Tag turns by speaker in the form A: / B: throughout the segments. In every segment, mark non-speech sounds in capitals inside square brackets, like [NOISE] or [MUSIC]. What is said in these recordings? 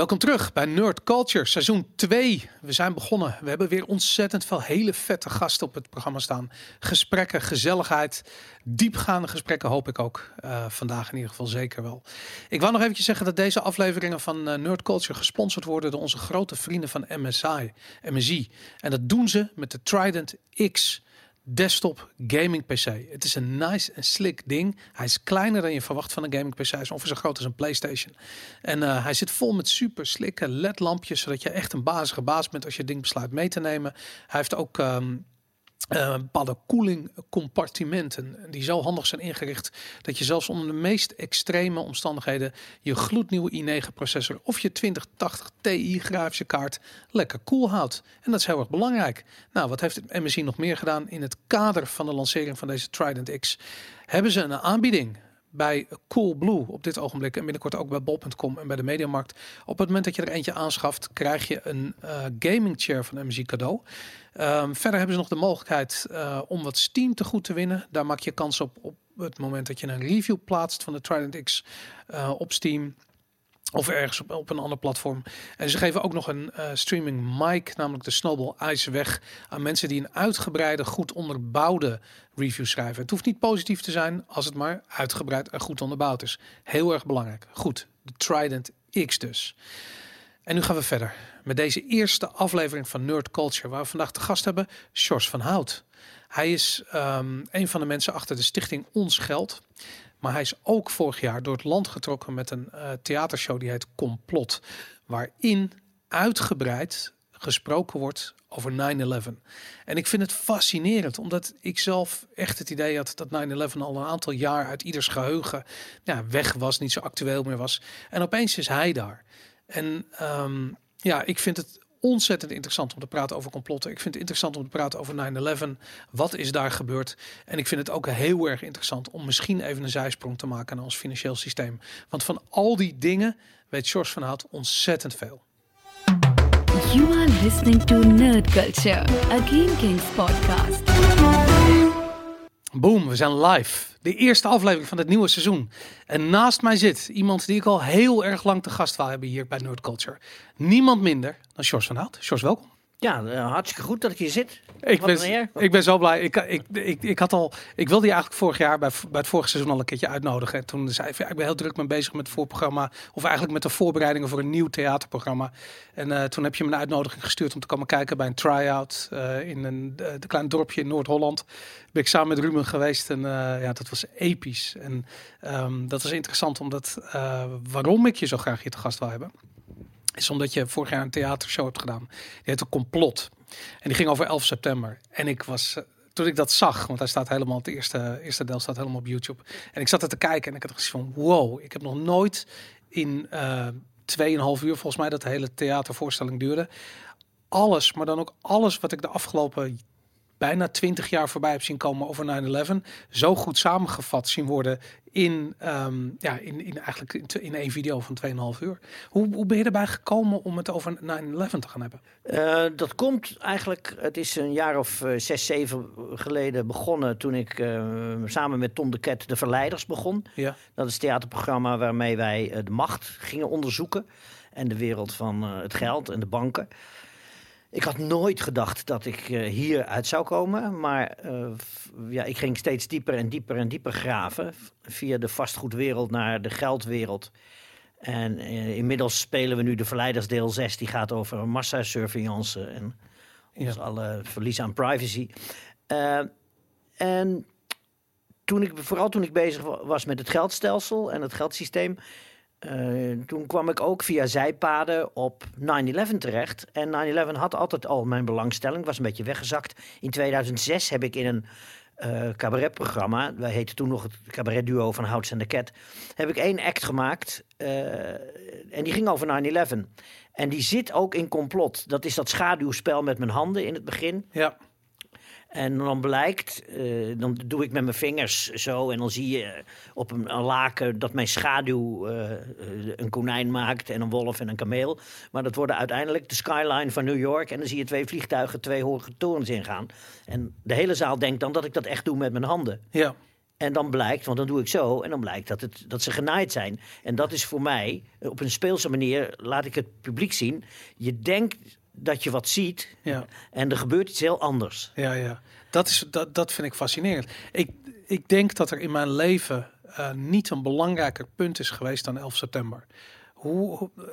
A: Welkom terug bij Nerd Culture, seizoen 2. We zijn begonnen. We hebben weer ontzettend veel hele vette gasten op het programma staan. Gesprekken, gezelligheid, diepgaande gesprekken hoop ik ook. Uh, vandaag in ieder geval zeker wel. Ik wou nog eventjes zeggen dat deze afleveringen van uh, Nerd Culture gesponsord worden door onze grote vrienden van MSI, MSI. En dat doen ze met de Trident X desktop gaming PC. Het is een nice en slick ding. Hij is kleiner dan je verwacht van een gaming PC. Hij is ongeveer zo groot als een PlayStation. En uh, hij zit vol met super slikke LED-lampjes, zodat je echt een bazige baas bent als je het ding besluit mee te nemen. Hij heeft ook um, uh, bepaalde koelingcompartimenten die zo handig zijn ingericht dat je zelfs onder de meest extreme omstandigheden je gloednieuwe i9 processor of je 2080 Ti grafische kaart lekker koel houdt. En dat is heel erg belangrijk. Nou, wat heeft het MSI nog meer gedaan in het kader van de lancering van deze Trident X? Hebben ze een aanbieding bij Coolblue op dit ogenblik en binnenkort ook bij bol.com en bij de Mediamarkt. Op het moment dat je er eentje aanschaft, krijg je een uh, gaming chair van MSI cadeau. Um, verder hebben ze nog de mogelijkheid uh, om wat Steam te goed te winnen. Daar maak je kans op op het moment dat je een review plaatst van de Trident X uh, op Steam. Of ergens op, een ander platform. En ze geven ook nog een uh, streaming mic, namelijk de Snowball Ice, weg aan mensen die een uitgebreide, goed onderbouwde review schrijven. Het hoeft niet positief te zijn als het maar uitgebreid en goed onderbouwd is. Heel erg belangrijk. Goed, de Trident X dus. En nu gaan we verder met deze eerste aflevering van Nerd Culture, waar we vandaag de gast hebben, Sjors van Hout. Hij is um, een van de mensen achter de stichting Ons Geld. Maar hij is ook vorig jaar door het land getrokken met een uh, theatershow die heet Complot. Waarin uitgebreid gesproken wordt over 9-11. En ik vind het fascinerend, omdat ik zelf echt het idee had dat 9-11 al een aantal jaar uit ieders geheugen ja, weg was, niet zo actueel meer was. En opeens is hij daar. En um, ja, ik vind het ontzettend interessant om te praten over complotten. Ik vind het interessant om te praten over 9-11. Wat is daar gebeurd? En ik vind het ook heel erg interessant om misschien even een zijsprong te maken naar ons financieel systeem. Want van al die dingen weet George van Hout ontzettend veel.
B: You are listening to Nerd Culture, a Kings podcast.
A: Boom, we zijn live. De eerste aflevering van het nieuwe seizoen. En naast mij zit iemand die ik al heel erg lang te gast wil hebben hier bij Nerd Culture. Niemand minder dan Sjors van Hout. Sjors, welkom.
C: Ja, uh, hartstikke goed dat ik hier zit.
A: Ik ben, ik ben zo blij. Ik, ik, ik, ik, had al, ik wilde je eigenlijk vorig jaar bij, bij het vorige seizoen al een keertje uitnodigen. En toen zei ik, ja, ik ben heel druk mee bezig met het voorprogramma. Of eigenlijk met de voorbereidingen voor een nieuw theaterprogramma. En uh, toen heb je me een uitnodiging gestuurd om te komen kijken bij een try-out uh, in een de klein dorpje in Noord-Holland. Ben ik samen met Ruben geweest en ja, dat was episch. En um, dat was interessant omdat waarom ik je zo graag hier te gast wil hebben is omdat je vorig jaar een theatershow hebt gedaan. Die heette Complot. En die ging over 11 september. En ik was, uh, toen ik dat zag, want hij staat helemaal, het eerste, eerste deel staat helemaal op YouTube. En ik zat er te kijken en ik had gezien van, wow, ik heb nog nooit in uh, 2,5 uur, volgens mij dat de hele theatervoorstelling duurde, alles, maar dan ook alles wat ik de afgelopen bijna 20 jaar voorbij heb zien komen over 9-11, zo goed samengevat zien worden in, um, ja, in, in eigenlijk in, in één video van 2,5 uur. Hoe, hoe ben je erbij gekomen om het over 9-11 te gaan hebben?
C: Uh, dat komt eigenlijk, het is een jaar of uh, zes, zeven geleden begonnen toen ik uh, samen met Tom de Ket de Verleiders begon.
A: Ja.
C: Dat is het theaterprogramma waarmee wij de macht gingen onderzoeken en de wereld van het geld en de banken. Ik had nooit gedacht dat ik uh, hier uit zou komen. Maar uh, ja, ik ging steeds dieper en dieper en dieper graven. Via de vastgoedwereld naar de geldwereld. En uh, inmiddels spelen we nu de Verleidersdeel 6. Die gaat over massasurveillance en ja. alle verlies aan privacy. en toen ik, vooral toen ik bezig was met het geldstelsel en het geldsysteem... Uh, toen kwam ik ook via zijpaden op 9-11 terecht. En 9-11 had altijd al mijn belangstelling, was een beetje weggezakt. In 2006 heb ik in een uh, cabaretprogramma, wij heten toen nog het cabaretduo van Houts en de Cat, heb ik één act gemaakt. Uh, en die ging over 9-11. En die zit ook in complot. Dat is dat schaduwspel met mijn handen in het begin.
A: Ja.
C: En dan blijkt, uh, dan doe ik met mijn vingers zo en dan zie je op een, een laken dat mijn schaduw uh, een konijn maakt en een wolf en een kameel. Maar dat worden uiteindelijk de skyline van New York en dan zie je twee vliegtuigen twee hoge torens ingaan. En de hele zaal denkt dan dat ik dat echt doe met mijn handen.
A: Ja.
C: En dan blijkt, want dan doe ik zo, en dan blijkt dat, het, dat ze genaaid zijn. En dat is voor mij, op een speelse manier, laat ik het publiek zien. Je denkt dat je wat ziet,
A: Ja.
C: en er gebeurt iets heel anders.
A: Ja, ja. Dat, is, dat, dat vind ik fascinerend. Ik, ik denk dat er in mijn leven eh, niet een belangrijker punt is geweest dan 11 september. Hoe, hoe- eh,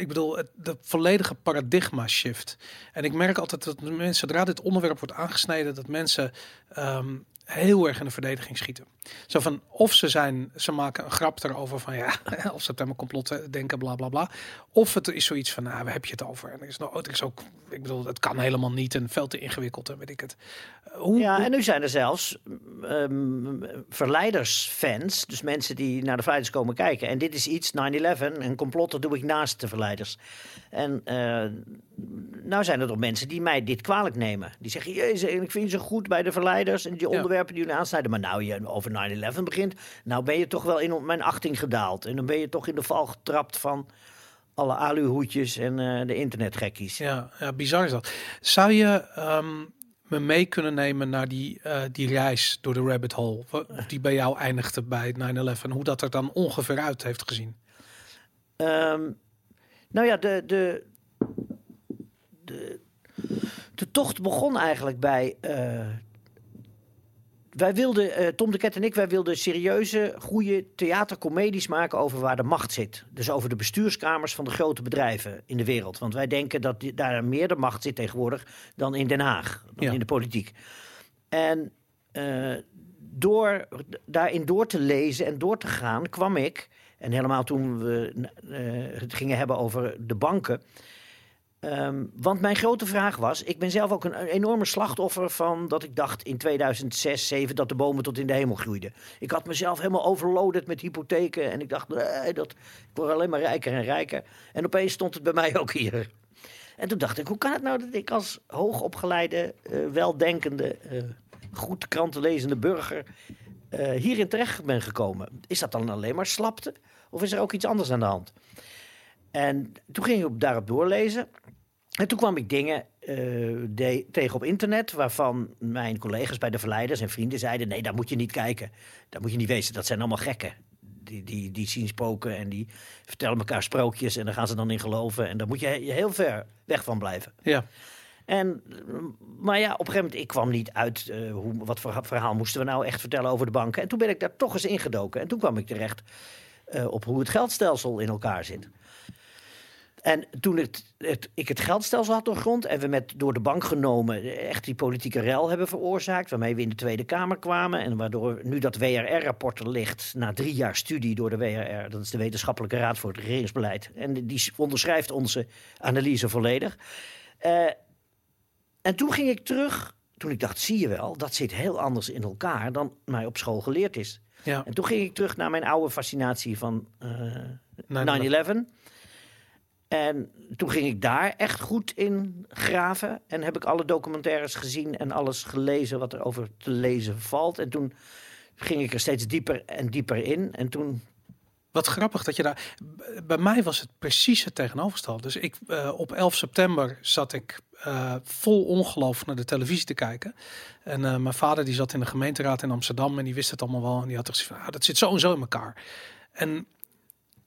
A: ik bedoel, het, de volledige paradigma shift. En ik merk altijd dat mensen, zodra dit onderwerp wordt aangesneden, dat mensen ehm, heel erg in de verdediging schieten. Zo van, of ze zijn, ze maken een grap erover van ja, [LAUGHS] 11 september complot denken, bla bla bla. Of het is zoiets van, nou, waar heb je het over? En er is, nog, er is ook, ik bedoel, het kan helemaal niet en veel te ingewikkeld en weet ik het. Eh, Hoe,
C: Ja,
A: hoe-
C: en nu zijn er zelfs ehm, verleidersfans, dus mensen die naar de verleiders komen kijken. En dit is iets, 9-11, een complot, dat doe ik naast de verleiders. En eh, nou zijn er toch mensen die mij dit kwalijk nemen. Die zeggen, jezus, ik vind je zo goed bij de verleiders en die
A: Ja.
C: Onderwerpen die jullie aansnijden. Maar nou je over 9-11 begint, nou ben je toch wel in mijn achting gedaald. En dan ben je toch in de val getrapt van alle aluhoedjes en eh, de internetgekkies.
A: Ja, ja, bizar is dat. Zou je ehm, me mee kunnen nemen naar die, eh, die reis door de rabbit hole, die bij jou eindigde bij 9-11, hoe dat er dan ongeveer uit heeft gezien?
C: Ehm, nou ja, de, de, de, de tocht begon eigenlijk bij. eh, wij wilden, eh, Tom de Ket en ik, wij wilden serieuze, goede theatercomedies maken over waar de macht zit. Dus over de bestuurskamers van de grote bedrijven in de wereld. Want wij denken dat die- daar meer de macht zit tegenwoordig dan in Den Haag, dan
A: Ja.
C: in de politiek. En eh, door daarin door te lezen en door te gaan, kwam ik, en helemaal toen we eh, het gingen hebben over de banken. Ehm, want mijn grote vraag was: ik ben zelf ook een enorme slachtoffer van dat ik dacht in 2006, 2007 dat de bomen tot in de hemel groeiden. Ik had mezelf helemaal overloaded met hypotheken en ik dacht: dat, ik word alleen maar rijker en rijker. En opeens stond het bij mij ook hier. En toen dacht ik: hoe kan het nou dat ik als hoogopgeleide, eh, weldenkende, eh, goed krantenlezende burger eh, hierin terecht ben gekomen? Is dat dan alleen maar slapte? Of is er ook iets anders aan de hand? En toen ging ik op- daarop doorlezen. En toen kwam ik dingen eh, de- tegen op internet, waarvan mijn collega's bij de verleiders en vrienden zeiden: nee, daar moet je niet kijken. Daar moet je niet wezen. Dat zijn allemaal gekken. Die, die, die zien spoken en die vertellen elkaar sprookjes en daar gaan ze dan in geloven. En daar moet je he- heel ver weg van blijven.
A: Ja,
C: En, maar ja, op een gegeven moment, ik kwam niet uit eh, hoe, wat voor verhaal moesten we nou echt vertellen over de banken. En toen ben ik daar toch eens ingedoken. En toen kwam ik terecht eh, op hoe het geldstelsel in elkaar zit. En toen het, het, ik het geldstelsel had doorgrond en we met door de bank genomen eh, echt die politieke rel hebben veroorzaakt, waarmee we in de Tweede Kamer kwamen en waardoor nu dat WRR-rapport er ligt na drie jaar studie door de WRR, dat is de Wetenschappelijke Raad voor het Regeringsbeleid, en die onderschrijft onze analyse volledig. Eh, en toen ging ik terug, toen ik dacht, zie je wel, dat zit heel anders in elkaar dan mij op school geleerd is.
A: ja.
C: En toen ging ik terug naar mijn oude fascinatie van eh,
A: 9/11.
C: 9-11. En toen ging ik daar echt goed in graven. En heb ik alle documentaires gezien en alles gelezen wat er over te lezen valt. En toen ging ik er steeds dieper en dieper in. En toen
A: Wat grappig dat je daar. Bij mij was het precies het tegenovergestelde. Dus ik eh, op 11 september zat ik eh, vol ongeloof naar de televisie te kijken. En eh, mijn vader die zat in de gemeenteraad in Amsterdam en die wist het allemaal wel. En die had gezegd van, ah, dat zit zo en zo in elkaar. En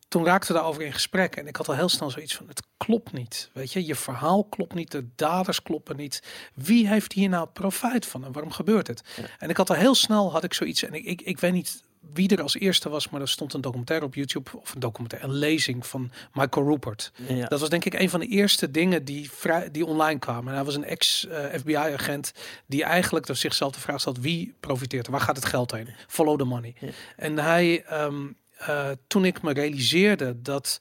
A: toen raakten we daarover in gesprek. En ik had al heel snel zoiets van, het klopt niet. Weet je, je verhaal klopt niet, de daders kloppen niet. Wie heeft hier nou profijt van en waarom gebeurt het? En ik had al heel snel, had ik zoiets, en ik, ik, ik weet niet wie er als eerste was, maar er stond een documentaire op YouTube, of een documentaire, een lezing van Michael Rupert.
C: ja,
A: Dat was denk ik een van de eerste dingen die, vrij, die online kwamen. En hij was een ex-FBI-agent die eigenlijk door zichzelf de vraag stelt: wie profiteert er? Waar gaat het geld heen? Follow the money.
C: Ja.
A: En hij, ehm, eh, toen ik me realiseerde dat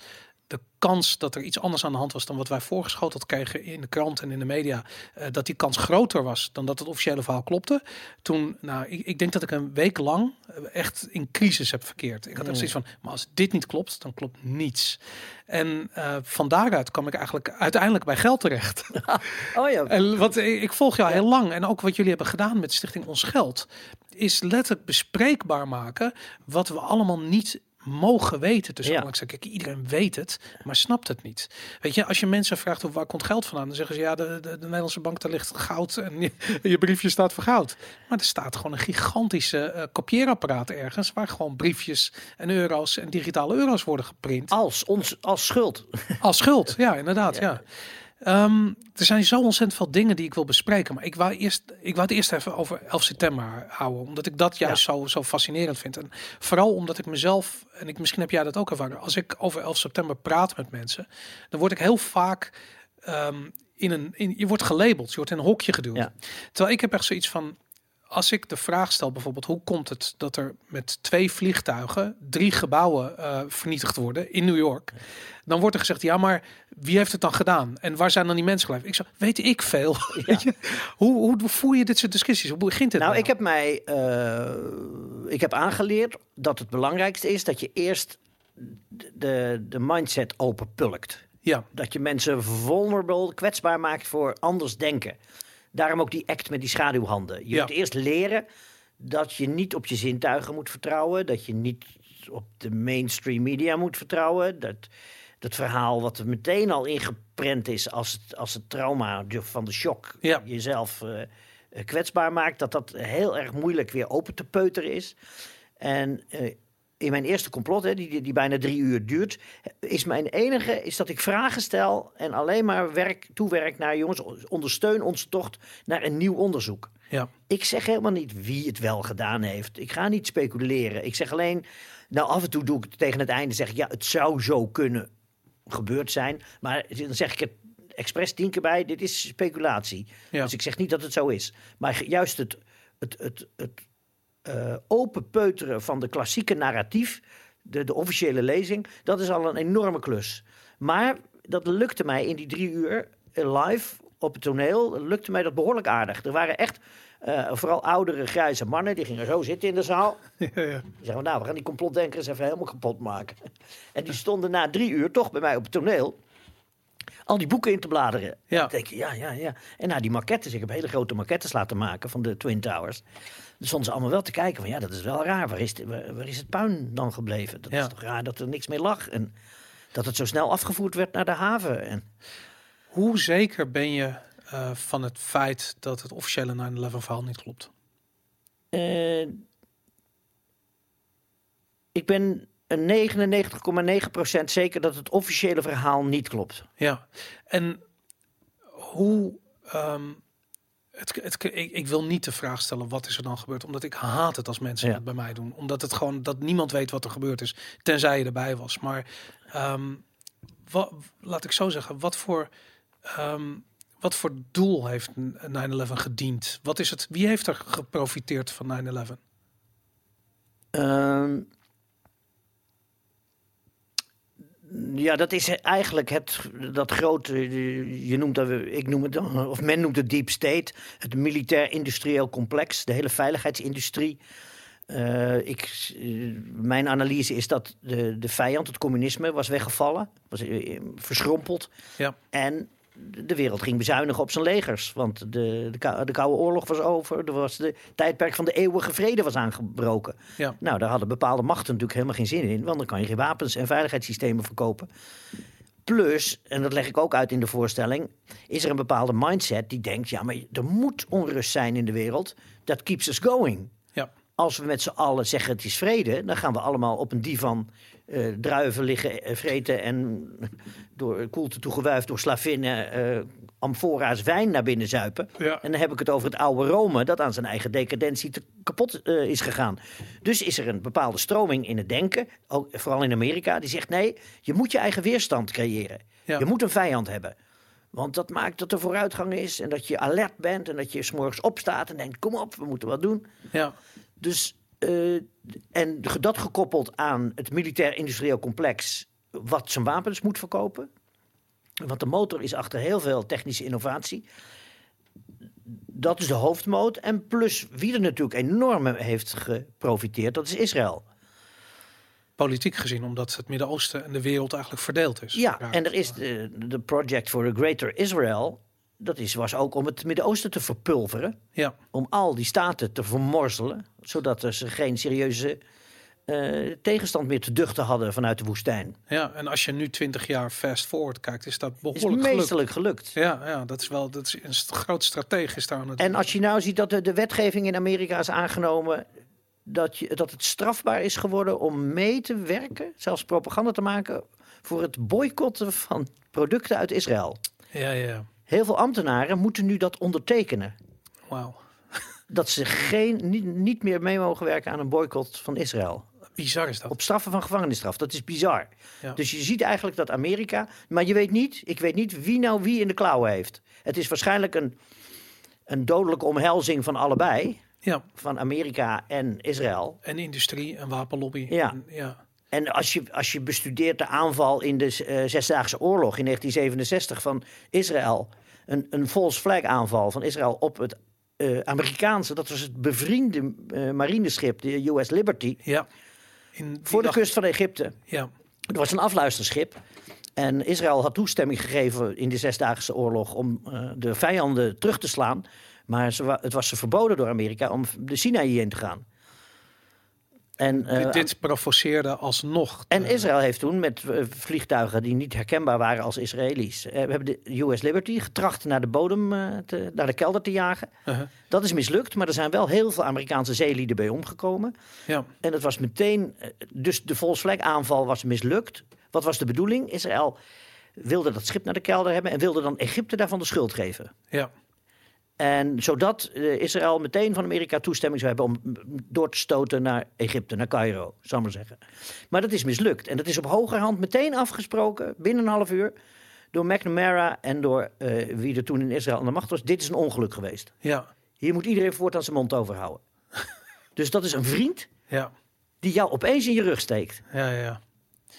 A: de kans dat er iets anders aan de hand was dan wat wij voorgeschoteld kregen in de krant en in de media, eh, dat die kans groter was dan dat het officiële verhaal klopte. Toen, nou, ik, ik denk dat ik een week lang eh, echt in crisis heb verkeerd. Ik had echt zoiets van, maar als dit niet klopt, dan klopt niets. En eh, van daaruit kwam ik eigenlijk uiteindelijk bij geld terecht. [LAUGHS]
C: oh ja,
A: En wat ik ik volg jou heel lang en ook wat jullie hebben gedaan met Stichting Ons Geld, is letterlijk bespreekbaar maken wat we allemaal niet mogen weten. Dus
C: Ja.
A: kijk, iedereen weet het, maar snapt het niet. Weet je, als je mensen vraagt hoe waar komt geld vandaan, dan zeggen ze ja, de, de, de Nederlandse bank daar ligt goud en je, [LAUGHS] je briefje staat voor goud. Maar er staat gewoon een gigantische eh, kopieerapparaat ergens, waar gewoon briefjes en euro's en digitale euro's worden geprint.
C: Als, ons, als schuld.
A: Als schuld, [LAUGHS] ja, inderdaad, ja. Ehm, er zijn zo ontzettend veel dingen die ik wil bespreken, maar ik wou eerst, ik wou het eerst even over 11 september houden, omdat ik dat juist zo, zo fascinerend vind. En vooral omdat ik mezelf, en ik, misschien heb jij dat ook ervaren, als ik over 11 september praat met mensen, dan word ik heel vaak ehm, in een, in, je wordt gelabeld, je wordt in een hokje geduwd.
C: Ja.
A: Terwijl ik heb echt zoiets van, als ik de vraag stel bijvoorbeeld, hoe komt het dat er met twee vliegtuigen drie gebouwen eh, vernietigd worden in New York? Dan wordt er gezegd, ja, maar wie heeft het dan gedaan? En waar zijn dan die mensen gebleven? Ik zeg, weet ik veel. [LAUGHS] Weet je? Hoe, hoe voer je dit soort discussies? Hoe begint het
C: Nou,
A: nou?
C: ik heb mij eh, ik heb aangeleerd dat het belangrijkste is dat je eerst de, de mindset openpulkt.
A: Ja,
C: Dat je mensen vulnerable, kwetsbaar maakt voor anders denken. Daarom ook die act met die schaduwhanden. Je
A: Ja.
C: moet eerst leren dat je niet op je zintuigen moet vertrouwen. Dat je niet op de mainstream media moet vertrouwen. Dat, dat verhaal wat er meteen al ingeprent is als het, als het trauma van de shock
A: Ja.
C: jezelf eh, eh, kwetsbaar maakt. Dat dat heel erg moeilijk weer open te peuteren is. En eh, in mijn eerste complot, hè, die, die, bijna drie uur duurt, is mijn enige is dat ik vragen stel en alleen maar werk, toewerk naar jongens, ondersteun onze tocht naar een nieuw onderzoek.
A: ja,
C: Ik zeg helemaal niet wie het wel gedaan heeft. Ik ga niet speculeren. Ik zeg alleen, nou af en toe doe ik het tegen het einde, zeg ik ja, het zou zo kunnen gebeurd zijn. Maar dan zeg ik het expres tien keer bij, dit is speculatie.
A: Ja.
C: Dus ik zeg niet dat het zo is. Maar juist het, het, het, het eh, openpeuteren van de klassieke narratief, de, de officiële lezing, dat is al een enorme klus. Maar dat lukte mij in die drie uur eh, live op het toneel, lukte mij dat behoorlijk aardig. Er waren echt eh, vooral oudere grijze mannen, die gingen zo zitten in de zaal. [LAUGHS]
A: ja, ja.
C: Zeggen, nou, we gaan die complotdenkers even helemaal kapot maken. [LAUGHS] En die stonden na drie uur toch bij mij op het toneel al die boeken in te bladeren.
A: Ja.
C: Denk, ja, ja, ja. En nou, die maquettes, ik heb hele grote maquettes laten maken van de Twin Towers. Stonden ze allemaal wel te kijken van, ja, dat is wel raar. Waar is, de- waar, waar is het puin dan gebleven? Dat
A: Ja.
C: is toch raar dat er niks meer lag. En dat het zo snel afgevoerd werd naar de haven. En
A: Hoe zeker ben je eh, van het feit dat het officiële 9-11 verhaal niet klopt?
C: Eh, ik ben een 99,9% zeker dat het officiële verhaal niet klopt.
A: Ja, en hoe. ehm, het, het, ik, ik wil niet de vraag stellen wat is er dan gebeurd, omdat ik haat het als mensen
C: Ja.
A: het bij mij doen, omdat het gewoon dat niemand weet wat er gebeurd is, tenzij je erbij was. Maar ehm, wat, laat ik zo zeggen, wat voor ehm, wat voor doel heeft 9/11 gediend? Wat is het? Wie heeft er geprofiteerd van 9/11?
C: Ehm, ja, dat is eigenlijk het, dat grote, je noemt dat, ik noem het, dan, of men noemt het deep state, het militair-industrieel complex, de hele veiligheidsindustrie. Eh, ik, eh, mijn analyse is dat de, de vijand, het communisme, was weggevallen, was eh, verschrompeld.
A: Ja.
C: En de wereld ging bezuinigen op zijn legers. Want de, de, Kou- de Koude Oorlog was over. Er was de tijdperk van de eeuwige vrede was aangebroken.
A: Ja.
C: Nou, daar hadden bepaalde machten natuurlijk helemaal geen zin in. Want dan kan je geen wapens en veiligheidssystemen verkopen. Plus, en dat leg ik ook uit in de voorstelling, is er een bepaalde mindset die denkt: ja, maar er moet onrust zijn in de wereld. Dat keeps us going. Als we met z'n allen zeggen het is vrede, dan gaan we allemaal op een divan eh, druiven liggen, eh, vreten en door koelte toegewuifd door slavinnen eh amfora's wijn naar binnen zuipen.
A: Ja.
C: En dan heb ik het over het oude Rome, dat aan zijn eigen decadentie te kapot is gegaan. Dus is er een bepaalde stroming in het denken, ook, vooral in Amerika, die zegt nee, je moet je eigen weerstand creëren.
A: Ja.
C: Je moet een vijand hebben. Want dat maakt dat er vooruitgang is en dat je alert bent en dat je 's morgens opstaat en denkt, kom op, we moeten wat doen.
A: Ja.
C: Dus, eh, en dat gekoppeld aan het militair-industrieel complex, wat zijn wapens moet verkopen. Want de motor is achter heel veel technische innovatie. Dat is de hoofdmoot. En plus wie er natuurlijk enorm heeft geprofiteerd, dat is Israël.
A: Politiek gezien, omdat het Midden-Oosten en de wereld eigenlijk verdeeld is.
C: Ja, en er is de, de Project for a Greater Israel. Dat is, was ook om het Midden-Oosten te verpulveren.
A: Ja,
C: om al die staten te vermorzelen, zodat er ze geen serieuze eh, tegenstand meer te duchten hadden vanuit de woestijn.
A: Ja, en als je nu 20 jaar fast forward kijkt, is dat
C: Is
A: behoorlijk gelukt.
C: meestelijk gelukt.
A: Ja, ja, dat is wel dat is een groot strategisch daar aan het
C: En als je nou ziet dat de, de wetgeving in Amerika is aangenomen. Dat, je, dat het strafbaar is geworden om mee te werken, zelfs propaganda te maken. voor het boycotten van producten uit Israël.
A: Ja, ja,
C: Heel veel ambtenaren moeten nu dat ondertekenen.
A: wauw.
C: Dat ze geen, niet, niet meer mee mogen werken aan een boycott van Israël.
A: Bizar is dat.
C: Op straffen van gevangenisstraf. Dat is bizar.
A: Ja.
C: Dus je ziet eigenlijk dat Amerika. Maar je weet niet, ik weet niet wie nou wie in de klauwen heeft. Het is waarschijnlijk een, een dodelijke omhelzing van allebei.
A: Ja,
C: Van Amerika en Israël.
A: en industrie en wapenlobby.
C: Ja.
A: En, ja.
C: En als je, als je bestudeert de aanval in de eh, Zesdaagse Oorlog in 1967 van Israël. Een, een false flag aanval van Israël op het eh, Amerikaanse. Dat was het bevriende eh, marineschip, de US Liberty.
A: ja. In
C: Voor de kust van Egypte.
A: Ja,
C: Het was een afluisterschip. En Israël had toestemming gegeven in de Zesdaagse Oorlog om de vijanden terug te slaan. Maar ze, wa- het was ze verboden door Amerika om de Sinaï in te gaan. En, eh,
A: dit, dit provoceerde alsnog.
C: en Israël heeft toen met eh, vliegtuigen die niet herkenbaar waren als Israëli's. eh, we hebben de US Liberty getracht naar de bodem, te, naar de kelder te jagen.
A: uh-huh.
C: Dat is mislukt, maar er zijn wel heel veel Amerikaanse zeelieden bij omgekomen.
A: Ja,
C: En het was meteen, dus de flag aanval was mislukt. Wat was de bedoeling? Israël wilde dat schip naar de kelder hebben en wilde dan Egypte daarvan de schuld geven.
A: ja,
C: En zodat eh, Israël meteen van Amerika toestemming zou hebben om door te stoten naar Egypte, naar Cairo, zou ik maar zeggen. Maar dat is mislukt. En dat is op hogerhand meteen afgesproken, binnen een half uur, door McNamara en door eh, wie er toen in Israël aan de macht was. Dit is een ongeluk geweest.
A: ja,
C: Hier moet iedereen voortaan zijn mond over houden. [LAUGHS] dus dat is een vriend
A: ja,
C: die jou opeens in je rug steekt.
A: ja, ja.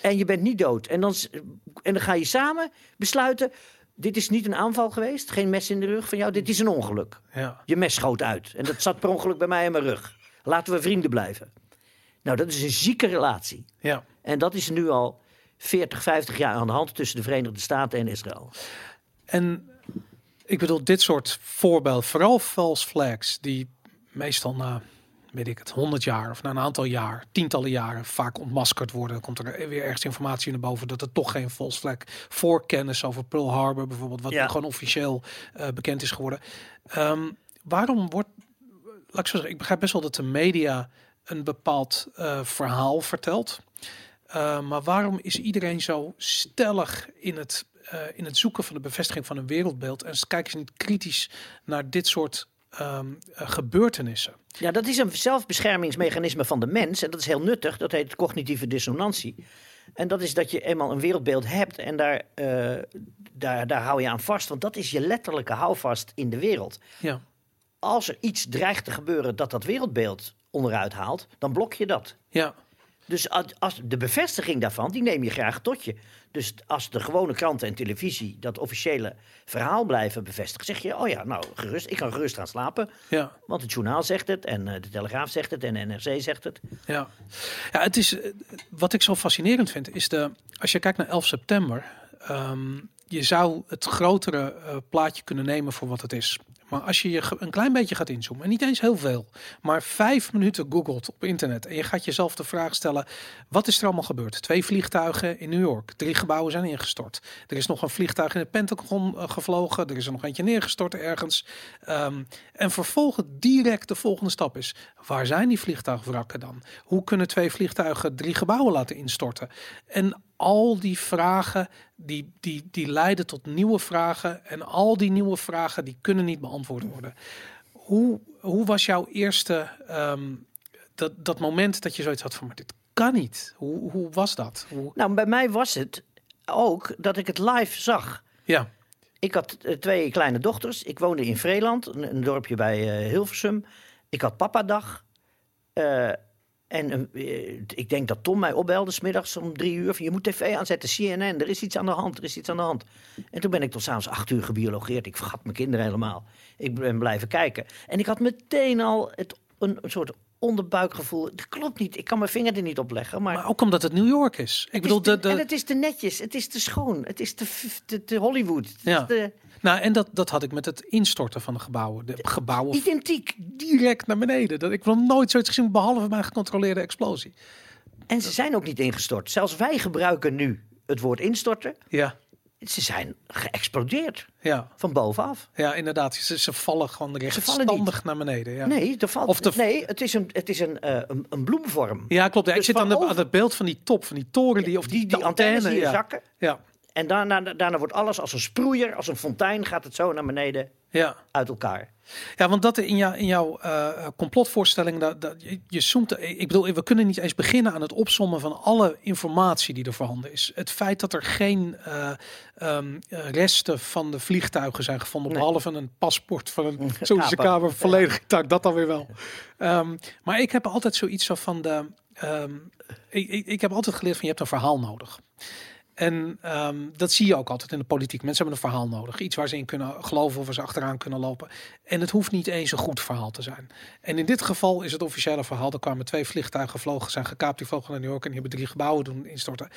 C: En je bent niet dood. En dan, en dan ga je samen besluiten. Dit is niet een aanval geweest. Geen mes in de rug van jou. Dit is een ongeluk.
A: ja.
C: Je mes schoot uit. En dat zat per ongeluk bij mij in mijn rug. Laten we vrienden blijven. Nou, dat is een zieke relatie.
A: ja.
C: En dat is nu al 40, 50 jaar aan de hand tussen de Verenigde Staten en Israël.
A: En ik bedoel, dit soort voorbeelden, vooral false flags, die meestal na, weet ik het, 100 jaar of na een aantal jaar, tientallen jaren, vaak ontmaskerd worden. Dan komt er weer ergens informatie naar boven dat het toch geen false flag voorkennis over Pearl Harbor bijvoorbeeld, wat
C: Ja.
A: gewoon officieel eh, bekend is geworden. Ehm, waarom wordt, laat ik zo zeggen, ik begrijp best wel dat de media een bepaald eh, verhaal vertelt. Uh, maar waarom is iedereen zo stellig in het, uh, in het zoeken van de bevestiging van een wereldbeeld en kijken ze niet kritisch naar dit soort um, uh, gebeurtenissen?
C: Ja, dat is een zelfbeschermingsmechanisme van de mens. En dat is heel nuttig. Dat heet cognitieve dissonantie. En dat is dat je eenmaal een wereldbeeld hebt en daar, uh, daar, daar hou je aan vast. Want dat is je letterlijke houvast in de wereld.
A: Ja.
C: Als er iets dreigt te gebeuren dat dat wereldbeeld onderuit haalt, dan blok je dat.
A: Ja.
C: Dus als de bevestiging daarvan, die neem je graag tot je. Dus als de gewone kranten en televisie dat officiële verhaal blijven bevestigen, zeg je, oh ja, nou gerust, ik kan gerust gaan slapen.
A: Ja.
C: Want het journaal zegt het en uh, de Telegraaf zegt het en de NRC zegt het.
A: Ja, ja het is, wat ik zo fascinerend vind, is de, als je kijkt naar 11 september, um, je zou het grotere uh, plaatje kunnen nemen voor wat het is. Maar als je je een klein beetje gaat inzoomen, en niet eens heel veel, maar vijf minuten googelt op internet en je gaat jezelf de vraag stellen: wat is er allemaal gebeurd? Twee vliegtuigen in New York, drie gebouwen zijn ingestort. Er is nog een vliegtuig in het Pentagon uh, gevlogen, er is er nog eentje neergestort ergens. Um, en vervolgens direct de volgende stap is: waar zijn die vliegtuigwrakken dan? Hoe kunnen twee vliegtuigen drie gebouwen laten instorten? En al die vragen die, die, die leiden tot nieuwe vragen. En al die nieuwe vragen die kunnen niet beantwoord worden. Hoe, hoe was jouw eerste um, dat, dat moment dat je zoiets had van maar dit kan niet? Hoe, hoe was dat? Hoe...
C: Nou, bij mij was het ook dat ik het live zag.
A: Ja.
C: Ik had uh, twee kleine dochters. Ik woonde in Vreeland, een, een dorpje bij uh, Hilversum. Ik had papadag. Uh, en uh, ik denk dat Tom mij opbelde smiddags om drie uur. Van, je moet tv aanzetten, CNN, er is iets aan de hand, er is iets aan de hand. En toen ben ik tot s'avonds acht uur gebiologeerd. Ik vergat mijn kinderen helemaal. Ik ben blijven kijken. En ik had meteen al het, een, een soort onderbuikgevoel. Dat klopt niet, ik kan mijn vinger er niet op leggen. Maar,
A: maar ook omdat het New York is. Ik bedoel,
C: te,
A: de, de...
C: En het is te netjes, het is te schoon, het is te, te, te Hollywood. Het
A: ja.
C: Te...
A: Nou, en dat, dat had ik met het instorten van de gebouwen. De gebouwen
C: Identiek.
A: direct naar beneden. Dat, ik wil nooit zoiets gezien, behalve mijn gecontroleerde explosie.
C: En ze zijn ook niet ingestort. Zelfs wij gebruiken nu het woord instorten.
A: Ja,
C: Ze zijn geëxplodeerd
A: ja,
C: van bovenaf.
A: ja inderdaad. Ze, ze vallen gewoon rechtstandig naar beneden. Ja.
C: Nee, er valt,
A: Of de-
C: nee het is een, het is een, eh, een, een bloemvorm.
A: Ja, klopt. Ja, ik
C: Dus
A: zit aan, de,
C: van
A: aan het beeld van die top, van die toren, die, of die,
C: die, die antennes zakken.
A: Ja,
C: En daarna, daarna wordt alles als een sproeier, als een fontein, gaat het zo naar beneden
A: ja.
C: uit elkaar.
A: Ja, want dat in, jou, in jouw eh, complotvoorstelling, dat, dat, je, je zoomt, ik bedoel, we kunnen niet eens beginnen aan het opsommen van alle informatie die er voorhanden is. Het feit dat er geen eh, ehm, eh, resten van de vliegtuigen zijn gevonden,
C: Nee.
A: behalve een paspoort van een [LAUGHS] Saoedische
C: Kaper.
A: kamer, volledig dat dan weer wel. Ehm, maar ik heb altijd zoiets zo van de, ehm, ik, ik, ik heb altijd geleerd van je hebt een verhaal nodig. En ehm, dat zie je ook altijd in de politiek. Mensen hebben een verhaal nodig. Iets waar ze in kunnen geloven of waar ze achteraan kunnen lopen. En het hoeft niet eens een goed verhaal te zijn. En in dit geval is het officiële verhaal. Er kwamen twee vliegtuigen gevlogen, zijn gekaapt, die vlogen naar New York en die hebben drie gebouwen doen instorten.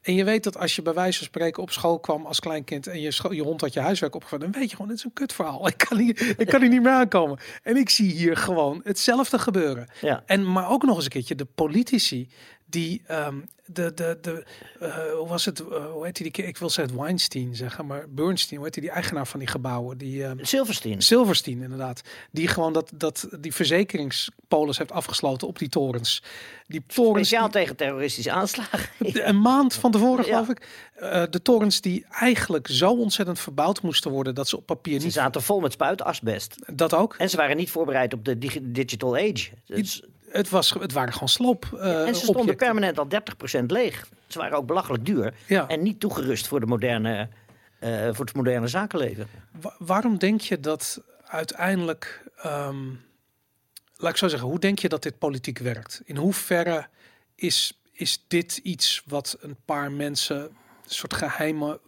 A: En je weet dat als je bij wijze van spreken op school kwam als kleinkind en je, je hond had je huiswerk opgevat, dan weet je gewoon, dit is een kutverhaal. [LAUGHS] Ik kan, hier, ik kan hier niet meer aankomen. En ik zie hier gewoon hetzelfde gebeuren.
C: Ja.
A: En maar ook nog eens een keertje de politici die ehm, de de de eh, hoe was het eh, hoe heet die, ik wil zeggen Weinstein zeggen maar Bernstein hoe heet die, die eigenaar van die gebouwen die ehm,
C: Silverstein.
A: Silverstein inderdaad die gewoon dat dat die verzekeringspolis heeft afgesloten op die torens die torens
C: Speciaal
A: die-
C: tegen terroristische aanslagen.
A: de- een maand van tevoren
C: Ja.
A: geloof ik Eh, de torens die eigenlijk zo ontzettend verbouwd moesten worden dat ze op papier
C: Ze
A: niet
C: zaten vol met spuitasbest.
A: dat ook
C: En ze waren niet voorbereid op de digi- digital age. Dus-
A: het was het waren gewoon sloop eh,
C: en ze stonden
A: objecten.
C: permanent al 30% leeg. Ze waren ook belachelijk duur.
A: Ja.
C: En niet toegerust voor, de moderne, eh, voor het moderne zakenleven.
A: Wa- waarom denk je dat uiteindelijk, ehm, laat ik zo zeggen, hoe denk je dat dit politiek werkt? In hoeverre is, is dit iets wat een paar mensen, een soort geheime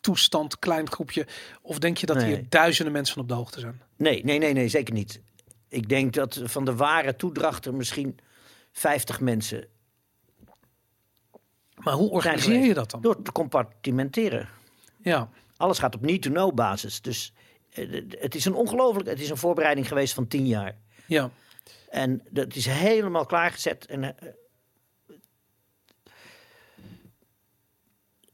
A: toestand, klein groepje, of denk je dat
C: Nee.
A: hier duizenden mensen van op de hoogte zijn?
C: Nee, nee, nee, nee, zeker niet. Ik denk dat van de ware toedracht er misschien 50 mensen
A: Maar hoe organiseer je dat dan?
C: Door te compartimenteren.
A: Ja,
C: Alles gaat op need-to-know basis. Dus eh, het is een ongelooflijk. Het is een voorbereiding geweest van 10 jaar.
A: ja,
C: En dat is helemaal klaargezet. En,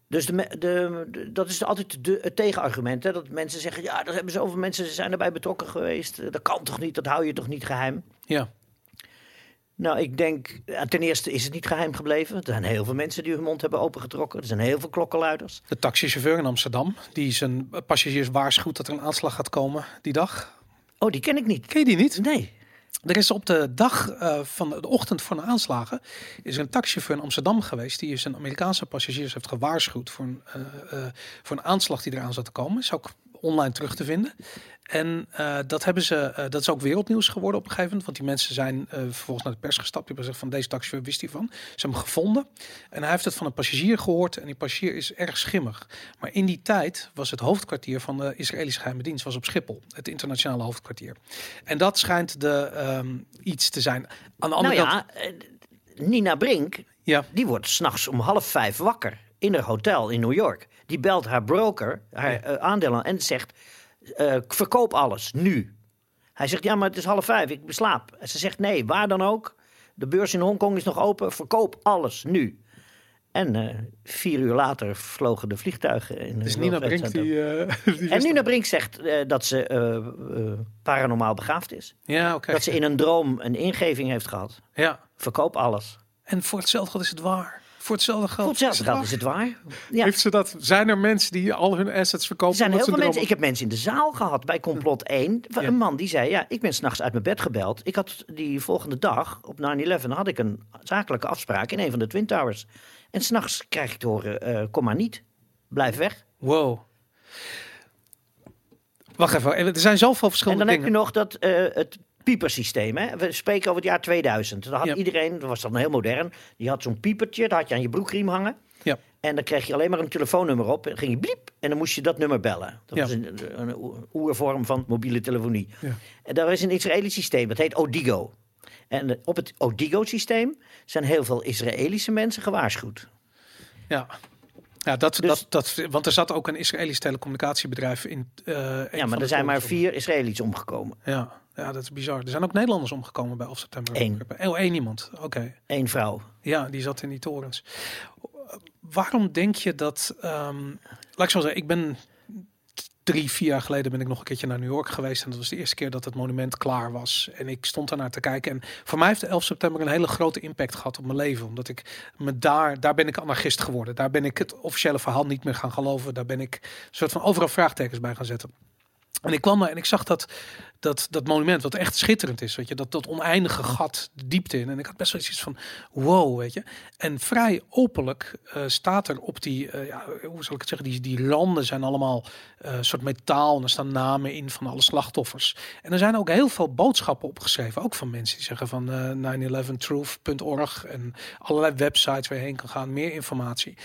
C: dus de, de, de- dat is altijd de, het tegenargument. Hè? Dat mensen zeggen, ja, er hebben zoveel mensen zijn erbij betrokken geweest. Dat kan toch niet, dat hou je toch niet geheim?
A: ja,
C: Nou, ik denk, ja, ten eerste is het niet geheim gebleven. Er zijn heel veel mensen die hun mond hebben opengetrokken. Er zijn heel veel klokkenluiders.
A: de taxichauffeur in Amsterdam, die zijn passagiers waarschuwt dat er een aanslag gaat komen die dag.
C: Oh, die ken ik niet.
A: Ken je die niet?
C: Nee.
A: Er is op de dag eh, van de ochtend van de aanslagen is er een taxichauffeur in Amsterdam geweest die zijn Amerikaanse passagiers heeft gewaarschuwd voor een, eh, eh, voor een aanslag die eraan zat te komen. Is ook online terug te vinden. En eh, dat hebben ze, eh, dat is ook wereldnieuws geworden op een gegeven moment, want die mensen zijn eh, vervolgens naar de pers gestapt. Die hebben gezegd van deze taxichauffeur wist hiervan. Ze hebben hem gevonden en hij heeft het van een passagier gehoord en die passagier is erg schimmig. Maar in die tijd was het hoofdkwartier van de Israëlische geheime dienst was op Schiphol, het internationale hoofdkwartier. En dat schijnt de ehm, iets te zijn. Aan de
C: Nou
A: andere
C: ja, Nina Brink,
A: ja,
C: die wordt s'nachts om half vijf wakker in een hotel in New York. Die belt haar broker, haar eh, aandelen en zegt, eh, verkoop alles, nu. Hij zegt, ja, maar het is half vijf, ik beslaap. En ze zegt, nee, waar dan ook. De beurs in Hongkong is nog open, verkoop alles, nu. En eh, vier uur later vlogen de vliegtuigen. In
A: dus Nina Brink die, [LAUGHS] die
C: En Nina Brink zegt dat ze paranormaal begaafd is.
A: Ja, oké.
C: Dat ze in een droom een ingeving heeft gehad.
A: Ja.
C: Verkoop alles.
A: En voor hetzelfde geld is het waar. Voor hetzelfde geld.
C: Voor hetzelfde geld is het waar. Ja.
A: Heeft ze dat? Zijn er mensen die al hun assets verkopen?
C: Er zijn heel veel mensen. Ik heb mensen in de zaal gehad bij complot 1. Van
A: Ja.
C: Een man die zei: Ja, ik ben s'nachts uit mijn bed gebeld. Ik had die volgende dag op 9-11 had ik een zakelijke afspraak in een van de Twin Towers. En s'nachts krijg ik te horen: eh, Kom maar niet. Blijf weg.
A: Wow. Wacht even. Er zijn zoveel
C: En
A: verschillende
C: dan heb je
A: dingen.
C: nog dat, eh, het piepersysteem. Hè? We spreken over het jaar 2000. Dan had
A: Ja.
C: iedereen, dat was dan heel modern, die had zo'n piepertje, dat had je aan je broekriem hangen.
A: Ja.
C: En dan kreeg je alleen maar een telefoonnummer op. En dan ging je bliep en dan moest je dat nummer bellen. Dat
A: Ja.
C: was een, een oervorm van mobiele telefonie.
A: Ja.
C: En daar is een Israëlisch systeem, dat heet Odigo. En op het Odigo-systeem zijn heel veel Israëlische mensen gewaarschuwd.
A: Ja. Ja, dat,
C: Dus-
A: dat, dat, want er zat ook een Israëlisch telecommunicatiebedrijf in. eh,
C: Ja, maar er zijn maar vier Israëli's omgekomen.
A: Ja, Ja, dat is bizar. Er zijn ook Nederlanders omgekomen bij 11 september.
C: Eén.
A: Oh, één iemand. Oké.
C: Eén vrouw.
A: Ja, die zat in die torens. Waarom denk je dat... ehm, laat ik zo zeggen, ik ben drie, vier jaar geleden ben ik nog een keertje naar New York geweest. En dat was de eerste keer dat het monument klaar was. En ik stond daar naar te kijken. En voor mij heeft de 11 september een hele grote impact gehad op mijn leven. Omdat ik me daar, daar ben ik anarchist geworden. Daar ben ik het officiële verhaal niet meer gaan geloven. Daar ben ik een soort van overal vraagtekens bij gaan zetten. En ik kwam daar en ik zag dat, dat, dat monument, wat echt schitterend is, weet je, dat, dat oneindige gat, diepte in. En ik had best wel iets van, wow, weet je. En vrij openlijk eh, staat er op die, eh, ja, hoe zal ik het zeggen, die, die randen zijn allemaal een soort metaal en er staan namen in van alle slachtoffers. En er zijn ook heel veel boodschappen opgeschreven, ook van mensen die zeggen van eh 911truth.org en allerlei websites waar je heen kan gaan, meer informatie.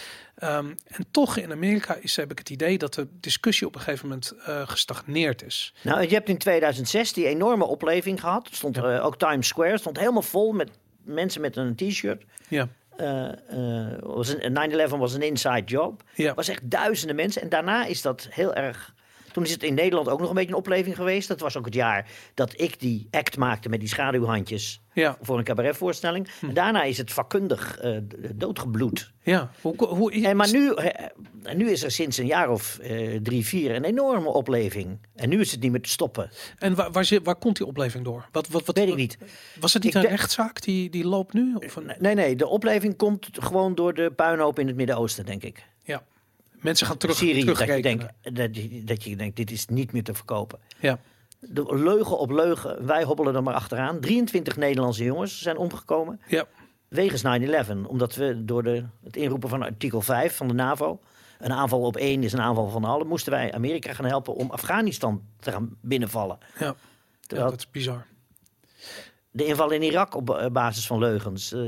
A: Ehm, en toch in Amerika is, heb ik het idee dat de discussie op een gegeven moment eh, gestagneerd is.
C: Nou, je hebt in 2006 die enorme opleving gehad. Stond
A: Ja.
C: eh, ook Times Square stond helemaal vol met mensen met een t-shirt.
A: Ja,
C: Eh, eh, was een- 9/11 was een inside job.
A: ja,
C: was echt duizenden mensen. En daarna is dat heel erg. Toen is het in Nederland ook nog een beetje een opleving geweest. Dat was ook het jaar dat ik die act maakte met die schaduwhandjes
A: ja,
C: voor een cabaretvoorstelling.
A: Hm.
C: En daarna is het vakkundig eh, doodgebloed.
A: ja. Hoe, hoe,
C: En maar nu, eh, nu is er sinds een jaar of eh, drie, vier een enorme opleving. En nu is het niet meer te stoppen.
A: En waar, waar, zit, waar komt die opleving door? Wat, wat, wat,
C: Weet ik niet.
A: Was het niet
C: Ik
A: een rechtszaak die, die loopt nu? Of een,
C: Nee, nee, de opleving komt gewoon door de puinhoop in het Midden-Oosten, denk ik.
A: ja. Mensen gaan terug,
C: Syrië, dat je, denkt, dat, je, dat je denkt, dit is niet meer te verkopen.
A: Ja,
C: De leugen op leugen, wij hobbelen er maar achteraan. 23 Nederlandse jongens zijn omgekomen
A: ja,
C: wegens 9-11. Omdat we door de, het inroepen van artikel 5 van de NAVO... een aanval op één is een aanval van allen... moesten wij Amerika gaan helpen om Afghanistan te gaan binnenvallen.
A: ja. ja dat is bizar.
C: De inval in Irak op ba- basis van leugens. eh,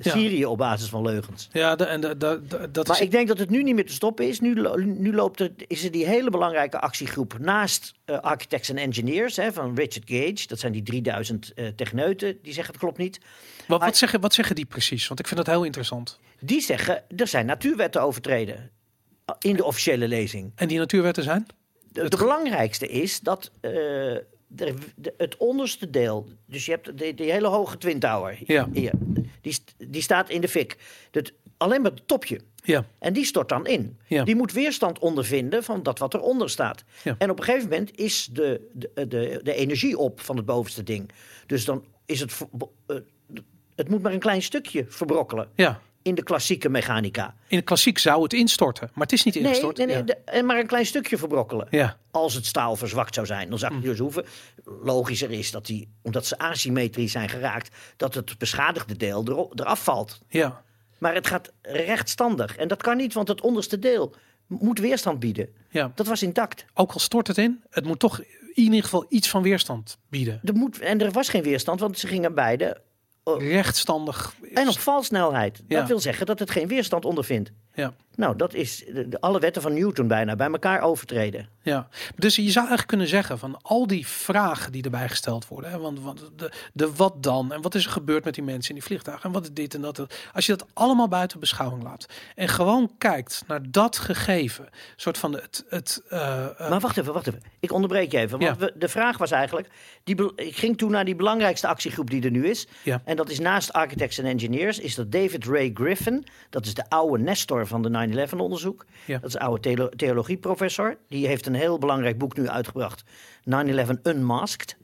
C: Syrië op basis van leugens.
A: Ja, en dat
C: Maar
A: is...
C: ik denk dat het nu niet meer te stoppen is. Nu, nu loopt er, is er die hele belangrijke actiegroep naast eh, architects en engineers hè, van Richard Gage. Dat zijn die 3000 eh techneuten die zeggen het klopt niet.
A: wat, wat, zeggen, wat zeggen die precies? Want ik vind dat heel interessant.
C: Die zeggen er zijn natuurwetten overtreden eh, in de officiële lezing.
A: En die natuurwetten zijn?
C: De, de belangrijkste is dat eh, de, de- het onderste deel, dus je hebt die, die hele hoge Twin Tower
A: Ja.
C: hier, die, die staat in de fik. Het, alleen maar het topje.
A: Ja,
C: En die stort dan in.
A: Ja.
C: Die moet weerstand ondervinden van dat wat eronder staat.
A: Ja.
C: En op een gegeven moment is de, de, de, de energie op van het bovenste ding. Dus dan is het. eh, het moet maar een klein stukje verbrokkelen
A: ja.
C: In de klassieke mechanica.
A: In de klassiek zou het instorten, maar het is niet ingestort.
C: nee, nee
A: ja.
C: de- en maar een klein stukje verbrokkelen.
A: ja,
C: Als het staal verzwakt zou zijn, dan zou je dus hoeven. Logischer is dat die, omdat ze asymmetrisch zijn geraakt, dat het beschadigde deel ero- eraf valt.
A: ja,
C: Maar het gaat rechtstandig. En dat kan niet, want het onderste deel moet weerstand bieden.
A: ja.
C: Dat was intact.
A: Ook al stort het in, het moet toch in ieder geval iets van weerstand bieden.
C: Er moet, en er was geen weerstand, want ze gingen beide.
A: Rechtstandig.
C: En op valsnelheid. Dat wil zeggen dat het geen weerstand ondervindt.
A: Ja.
C: Nou, dat is de, de- alle wetten van Newton bijna bij elkaar overtreden.
A: Ja, dus je zou eigenlijk kunnen zeggen van al die vragen die erbij gesteld worden. Hè, want, want de, de wat dan en wat is er gebeurd met die mensen in die vliegtuigen en wat is dit en dat. Als je dat allemaal buiten beschouwing laat en gewoon kijkt naar dat gegeven, soort van het. het eh, eh,
C: Maar wacht even, wacht even. Ik onderbreek je even. Want
A: Ja.
C: we, de vraag was eigenlijk... Die, ik ging toen naar die belangrijkste actiegroep die er nu is.
A: Ja.
C: En dat is naast Architects en Engineers... is dat David Ray Griffin. Dat is de oude Nestor van de 9-11 onderzoek.
A: Ja.
C: Dat is een oude theolo- theologieprofessor. Die heeft een heel belangrijk boek nu uitgebracht. 9-11 Unmasked.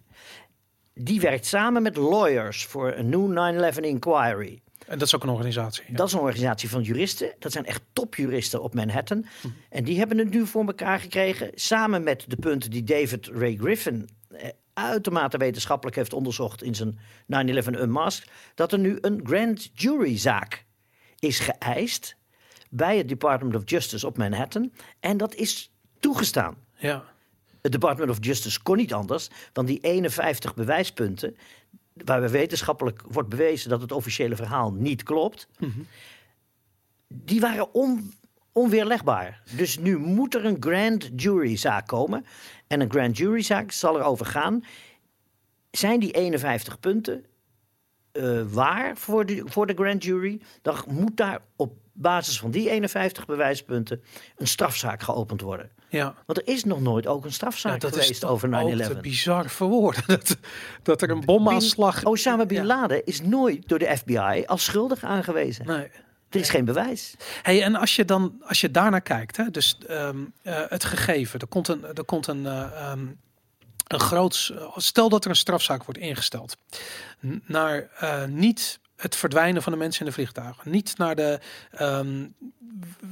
C: Die werkt samen met lawyers voor een new 9-11 inquiry.
A: en dat is ook een organisatie. Ja.
C: Dat is een organisatie van juristen. Dat zijn echt topjuristen op Manhattan. En die hebben het nu voor elkaar gekregen. Samen met de punten die David Ray Griffin eh, uitermate wetenschappelijk heeft onderzocht in zijn 9-11 Unmasked. Dat er nu een grand jury zaak is geëist bij het Department of Justice op Manhattan. En dat is toegestaan.
A: ja.
C: Het Department of Justice kon niet anders, want die 51 bewijspunten, waar wetenschappelijk wordt bewezen dat het officiële verhaal niet klopt, die waren on, onweerlegbaar. Dus nu moet er een grand jury zaak komen. En een grand jury zaak zal erover gaan, zijn die 51 punten eh, waar voor de, voor de grand jury, dan moet daar op basis van die 51 bewijspunten een strafzaak geopend worden.
A: Ja.
C: Want er is nog nooit ook een strafzaak
A: Ja, dat
C: geweest
A: is
C: over
A: ook
C: 9-11.
A: te bizar voor woorden. [LAUGHS] Dat, dat er een bomaanslag...
C: Osama Bin
A: Ja.
C: Laden is nooit door de FBI als schuldig aangewezen.
A: Nee.
C: Er is geen bewijs.
A: Hey, en als je dan als je daarnaar kijkt, hè, dus ehm, eh, het gegeven, er komt een, er komt een, eh, ehm, een groot, stel dat er een strafzaak wordt ingesteld, naar eh, niet het verdwijnen van de mensen in de vliegtuigen, niet naar de, ehm,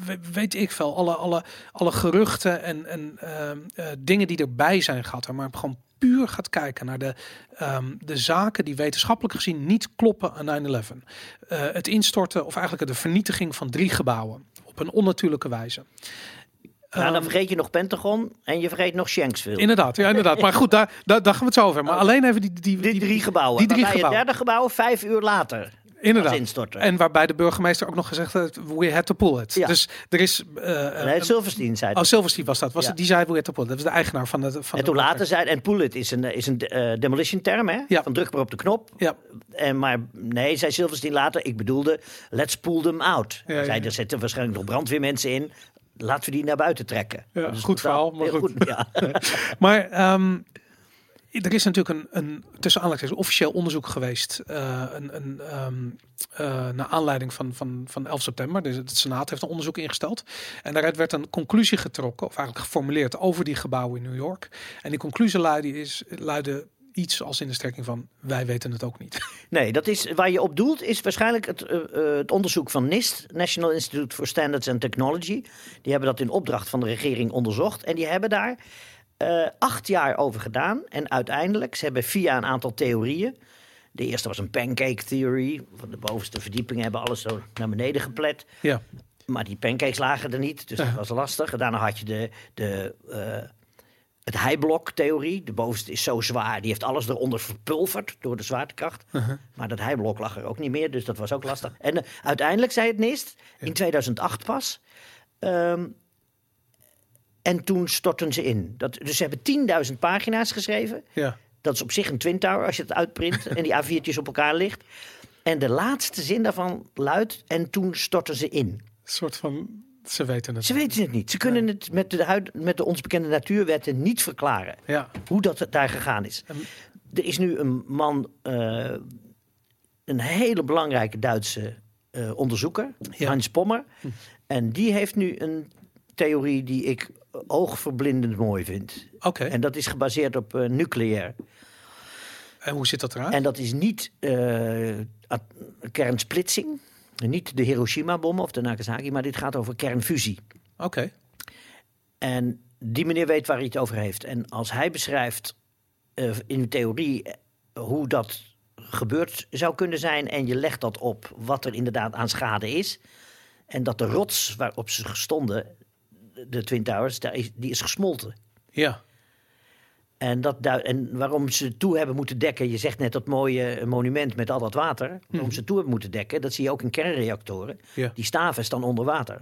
A: we- weet ik veel, alle, alle, alle geruchten en, en ehm, eh, dingen die erbij zijn gehad, maar gewoon puur gaat kijken naar de, ehm, de zaken die wetenschappelijk gezien niet kloppen aan 9-11. Eh, het instorten of eigenlijk de vernietiging van drie gebouwen op een onnatuurlijke wijze.
C: Dan
A: Ehm,
C: vergeet je nog Pentagon en je vergeet nog Shanksville.
A: Inderdaad, ja, inderdaad. Maar goed, daar, daar, daar gaan we het zo over. Maar [LAUGHS] alleen even die, die,
C: die drie gebouwen.
A: Die drie
C: waarbij
A: gebouwen.
C: het derde gebouw vijf uur later
A: Inderdaad. En waarbij de burgemeester ook nog gezegd heeft, we had to pull it.
C: Ja.
A: Dus er is... eh,
C: nee, Silverstein zei
A: oh, Silverstein was dat. Was
C: Ja.
A: het, die zei, we had to pull it. Dat was de eigenaar van de... Van
C: en toen later zei en pull it is een, is een eh, demolition term, hè?
A: Ja.
C: Van druk maar op de knop.
A: Ja,
C: En maar nee, zei Silverstein later, ik bedoelde, let's pull them out.
A: Ja, ja.
C: Zei, er zitten waarschijnlijk nog brandweermensen in. Laten we die naar buiten trekken.
A: Ja,
C: Dus
A: goed verhaal, maar goed.
C: ja. [LAUGHS]
A: maar ehm, er is natuurlijk een, een tussen aanleidingstekens officieel onderzoek geweest. eh, een, een, ehm, eh, naar aanleiding van, van, van 11 september. Dus het Senaat heeft een onderzoek ingesteld. En daaruit werd een conclusie getrokken, of eigenlijk geformuleerd, over die gebouwen in New York. En die conclusie luidde, is, luidde iets als in de strekking van: wij weten het ook niet. [LAUGHS]
C: Nee, dat is, waar je op doelt is waarschijnlijk het, eh, eh, het onderzoek van NIST, National Institute for Standards and Technology. Die hebben dat in opdracht van de regering onderzocht. En die hebben daar eh, acht jaar over gedaan. En uiteindelijk, ze hebben via een aantal theorieën. De eerste was een pancake theory. Van de bovenste verdieping hebben alles zo naar beneden geplet.
A: ja,
C: Maar die pancakes lagen er niet, dus dat was lastig. Daarna had je de, de, het heiblok-theorie. De bovenste is zo zwaar, die heeft alles eronder verpulverd door de zwaartekracht. Maar dat heiblok lag er ook niet meer, dus dat was ook lastig. En eh, uiteindelijk zei het NIST, in 2008 pas... ehm, en toen stortten ze in. Dat, dus ze hebben 10.000 pagina's geschreven.
A: ja.
C: Dat is op zich een Twin Tower als je het uitprint [LAUGHS] en die A4'tjes op elkaar ligt. En de laatste zin daarvan luidt, en toen stortten ze in.
A: Een soort van: ze weten het.
C: Ze weten het niet. Ze kunnen het met de, huid, met de ons bekende natuurwetten niet verklaren.
A: Ja,
C: Hoe dat daar gegaan is. Er is nu een man, eh, een hele belangrijke Duitse eh, onderzoeker,
A: Ja.
C: Hans Pommer. En die heeft nu een theorie die ik oogverblindend mooi vind.
A: oké.
C: En dat is gebaseerd op eh, nucleair.
A: En hoe zit dat eruit?
C: En dat is niet kernsplitsing. Niet de Hiroshima-bom of de Nagasaki, maar dit gaat over kernfusie.
A: Oké.
C: En die meneer weet waar hij het over heeft. En als hij beschrijft eh, in theorie eh, hoe dat gebeurd zou kunnen zijn... en je legt dat op wat er inderdaad aan schade is... en dat de rots waarop ze stonden, de Twin Towers, daar is, die is gesmolten.
A: Ja,
C: En, dat, en waarom ze toe hebben moeten dekken, je zegt net dat mooie monument met al dat water. Waarom ze toe hebben moeten dekken, dat zie je ook in kernreactoren.
A: ja.
C: Die staven staan onder water.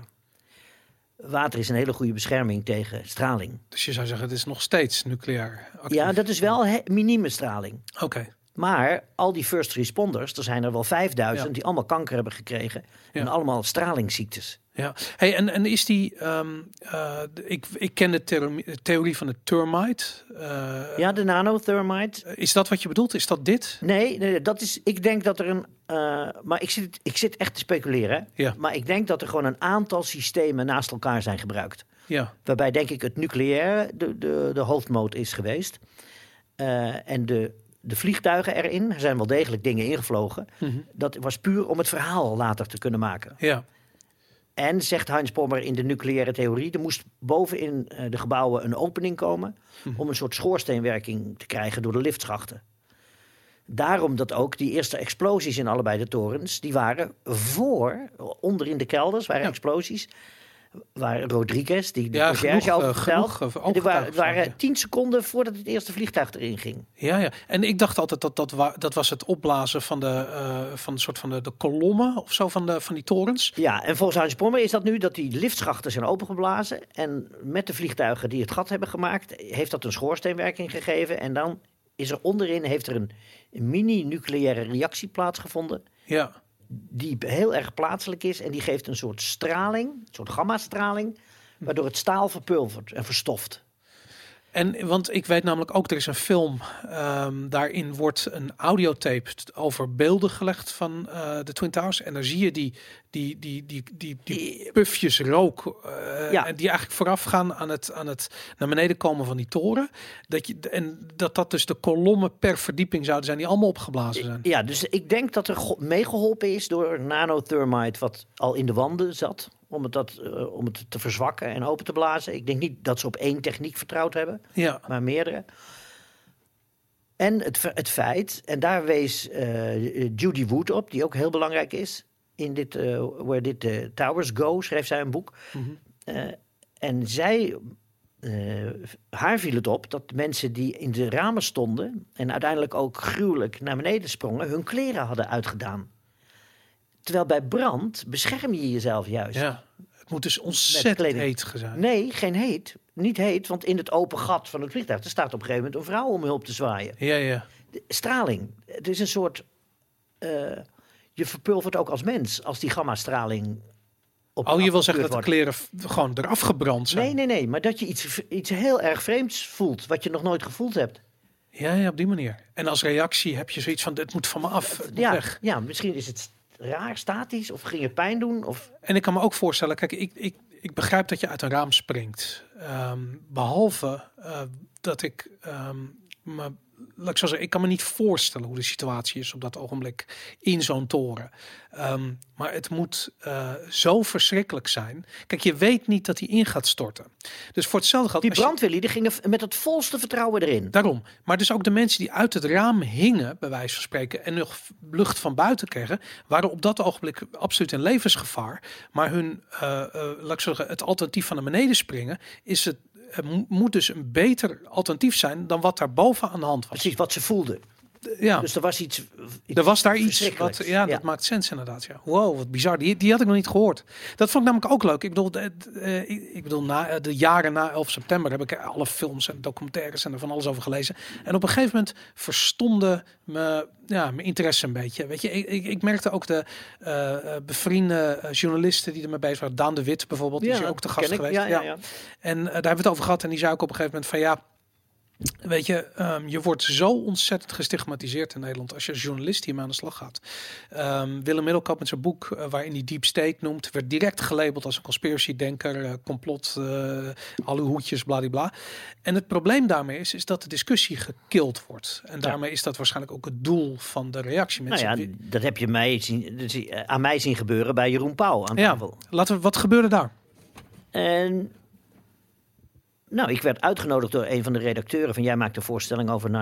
C: Water is een hele goede bescherming tegen straling.
A: Dus je zou zeggen, het is nog steeds nucleair. actief.
C: Ja, dat is wel minieme straling.
A: Oké.
C: Maar al die first responders, er zijn er wel 5000
A: Ja.
C: die allemaal kanker hebben gekregen. En
A: Ja.
C: allemaal stralingsziektes.
A: Ja, hey, en, en is die, ehm, eh, ik, ik ken de theorie, van de termite. Eh,
C: Ja, de nanothermite.
A: Is dat wat je bedoelt? Is dat dit?
C: Nee, nee, dat is. Ik denk dat er een. eh, maar ik zit, ik zit echt te speculeren.
A: Ja.
C: Maar ik denk dat er gewoon een aantal systemen naast elkaar zijn gebruikt.
A: Ja,
C: Waarbij denk ik het nucleaire de, de, de hoofdmoot is geweest. Eh, en de, de vliegtuigen erin, er zijn wel degelijk dingen ingevlogen.
A: Mhm.
C: Dat was puur om het verhaal later te kunnen maken.
A: ja,
C: En zegt Heinz Pommer in de nucleaire theorie, er moest bovenin eh, de gebouwen een opening komen om een soort schoorsteenwerking te krijgen door de liftschachten. Daarom dat ook die eerste explosies in allebei de torens, die waren voor, onder in de kelders waren
A: Ja.
C: explosies. Waar Rodriguez, die de
A: Ja,
C: conciërge
A: genoeg,
C: over
A: eh, genoeg, eh,
C: die waren, waren
A: ja.
C: tien seconden voordat het eerste vliegtuig erin ging.
A: ja, ja. En ik dacht altijd dat dat, wa- dat was het opblazen van de, eh, van een soort van de, de kolommen of zo van, de, van die torens.
C: Ja, en volgens Heinz Pommer is dat nu dat die liftschachten zijn opengeblazen. En met de vliegtuigen die het gat hebben gemaakt, heeft dat een schoorsteenwerking gegeven. En dan is er onderin, heeft er een, een mini-nucleaire reactie plaatsgevonden.
A: Ja.
C: Die heel erg plaatselijk is. En die geeft een soort straling, een soort gamma-straling. Waardoor het staal verpulvert en verstoft.
A: En want ik weet namelijk ook, er is een film, ehm, daarin wordt een audiotape over beelden gelegd van eh, de Twin Towers. En dan zie je die, die, die, die, die, die pufjes rook,
C: Ja.
A: en die eigenlijk voorafgaan aan het, aan het naar beneden komen van die toren. Dat je, en dat dat dus de kolommen per verdieping zouden zijn, die allemaal opgeblazen zijn.
C: Ja, dus ik denk dat er meegeholpen is door nanothermite, wat al in de wanden zat. Om het, dat, eh, om het te verzwakken en open te blazen. Ik denk niet dat ze op één techniek vertrouwd hebben.
A: Ja,
C: maar meerdere. En het, het feit, en daar wees eh, Judy Wood op, die ook heel belangrijk is. In dit, eh Where Did the Towers Go, schreef zij een boek. Eh, en zij, haar viel het op dat de mensen die in de ramen stonden... en uiteindelijk ook gruwelijk naar beneden sprongen, hun kleren hadden uitgedaan. Terwijl bij brand bescherm je jezelf juist.
A: ja. Het moet dus ontzettend heet zijn.
C: Nee, geen heet. Niet heet, want in het open gat van het vliegtuig... er staat op een gegeven moment een vrouw om hulp te zwaaien.
A: Ja, ja.
C: De- straling. Het is een soort... eh, je verpulvert ook als mens als die gamma-straling op
A: Oh, je wil zeggen dat de kleren gewoon eraf gebrand zijn?
C: Nee, nee, nee. Maar dat je iets, iets heel erg vreemds voelt... wat je nog nooit gevoeld hebt.
A: Ja, ja, op die manier. En als reactie heb je zoiets van, het moet van me af,
C: Ja,
A: weg.
C: ja, misschien is het raar, statisch... of ging het pijn doen. Of...
A: En ik kan me ook voorstellen, kijk, ik, ik, ik begrijp dat je uit een raam springt. Ehm, behalve eh, dat ik ehm, me, laat ik zo zeggen, ik kan me niet voorstellen hoe de situatie is op dat ogenblik in zo'n toren. Ehm, maar het moet eh, zo verschrikkelijk zijn. Kijk, je weet niet dat hij in gaat storten. Dus voor hetzelfde geld.
C: Die brandweerlieden gingen met het volste vertrouwen erin.
A: Daarom. Maar dus ook de mensen die uit het raam hingen, bij wijze van spreken, en nog lucht van buiten kregen, waren op dat ogenblik absoluut in levensgevaar. Maar hun, laat ik zeggen, het alternatief van naar beneden springen, is het, moet dus een beter alternatief zijn dan wat daar boven aan de hand was.
C: Precies wat ze voelden.
A: Ja.
C: Dus er was iets... iets
A: Er was daar iets wat, ja, dat maakt sens inderdaad. Ja. Wow, wat bizar. Die, die had ik nog niet gehoord. Dat vond ik namelijk ook leuk. Ik bedoel, de, de, eh, ik, bedoel na, eh, de jaren na 11 september heb ik alle films en documentaires en er van alles over gelezen. En op een gegeven moment verstomde me, ja, mijn interesse een beetje. Weet je, ik, ik, ik merkte ook de eh, bevriende journalisten die ermee bezig waren. Daan de Wit bijvoorbeeld, die is ook te gast geweest.
C: Ja, ja, ja.
A: En daar hebben we het over gehad. En die zei ook op een gegeven moment van ja. Weet je, ehm, je wordt zo ontzettend gestigmatiseerd in Nederland als je als journalist hiermee aan de slag gaat. Ehm, Willem Middelkamp met zijn boek eh, waarin hij Deep State noemt, werd direct gelabeld als een conspiracy-denker, eh, complot, eh alle hoedjes, bladibla. En het probleem daarmee is, is dat de discussie gekild wordt. En daarmee is dat waarschijnlijk ook het doel van de reactie.
C: Nou ja, dat heb je mij zien, aan mij zien gebeuren bij Jeroen Pauw aan
A: ja,
C: tafel.
A: laten we, wat gebeurde daar?
C: En nou, ik werd uitgenodigd door een van de redacteuren van jij maakt een voorstelling over 9-11.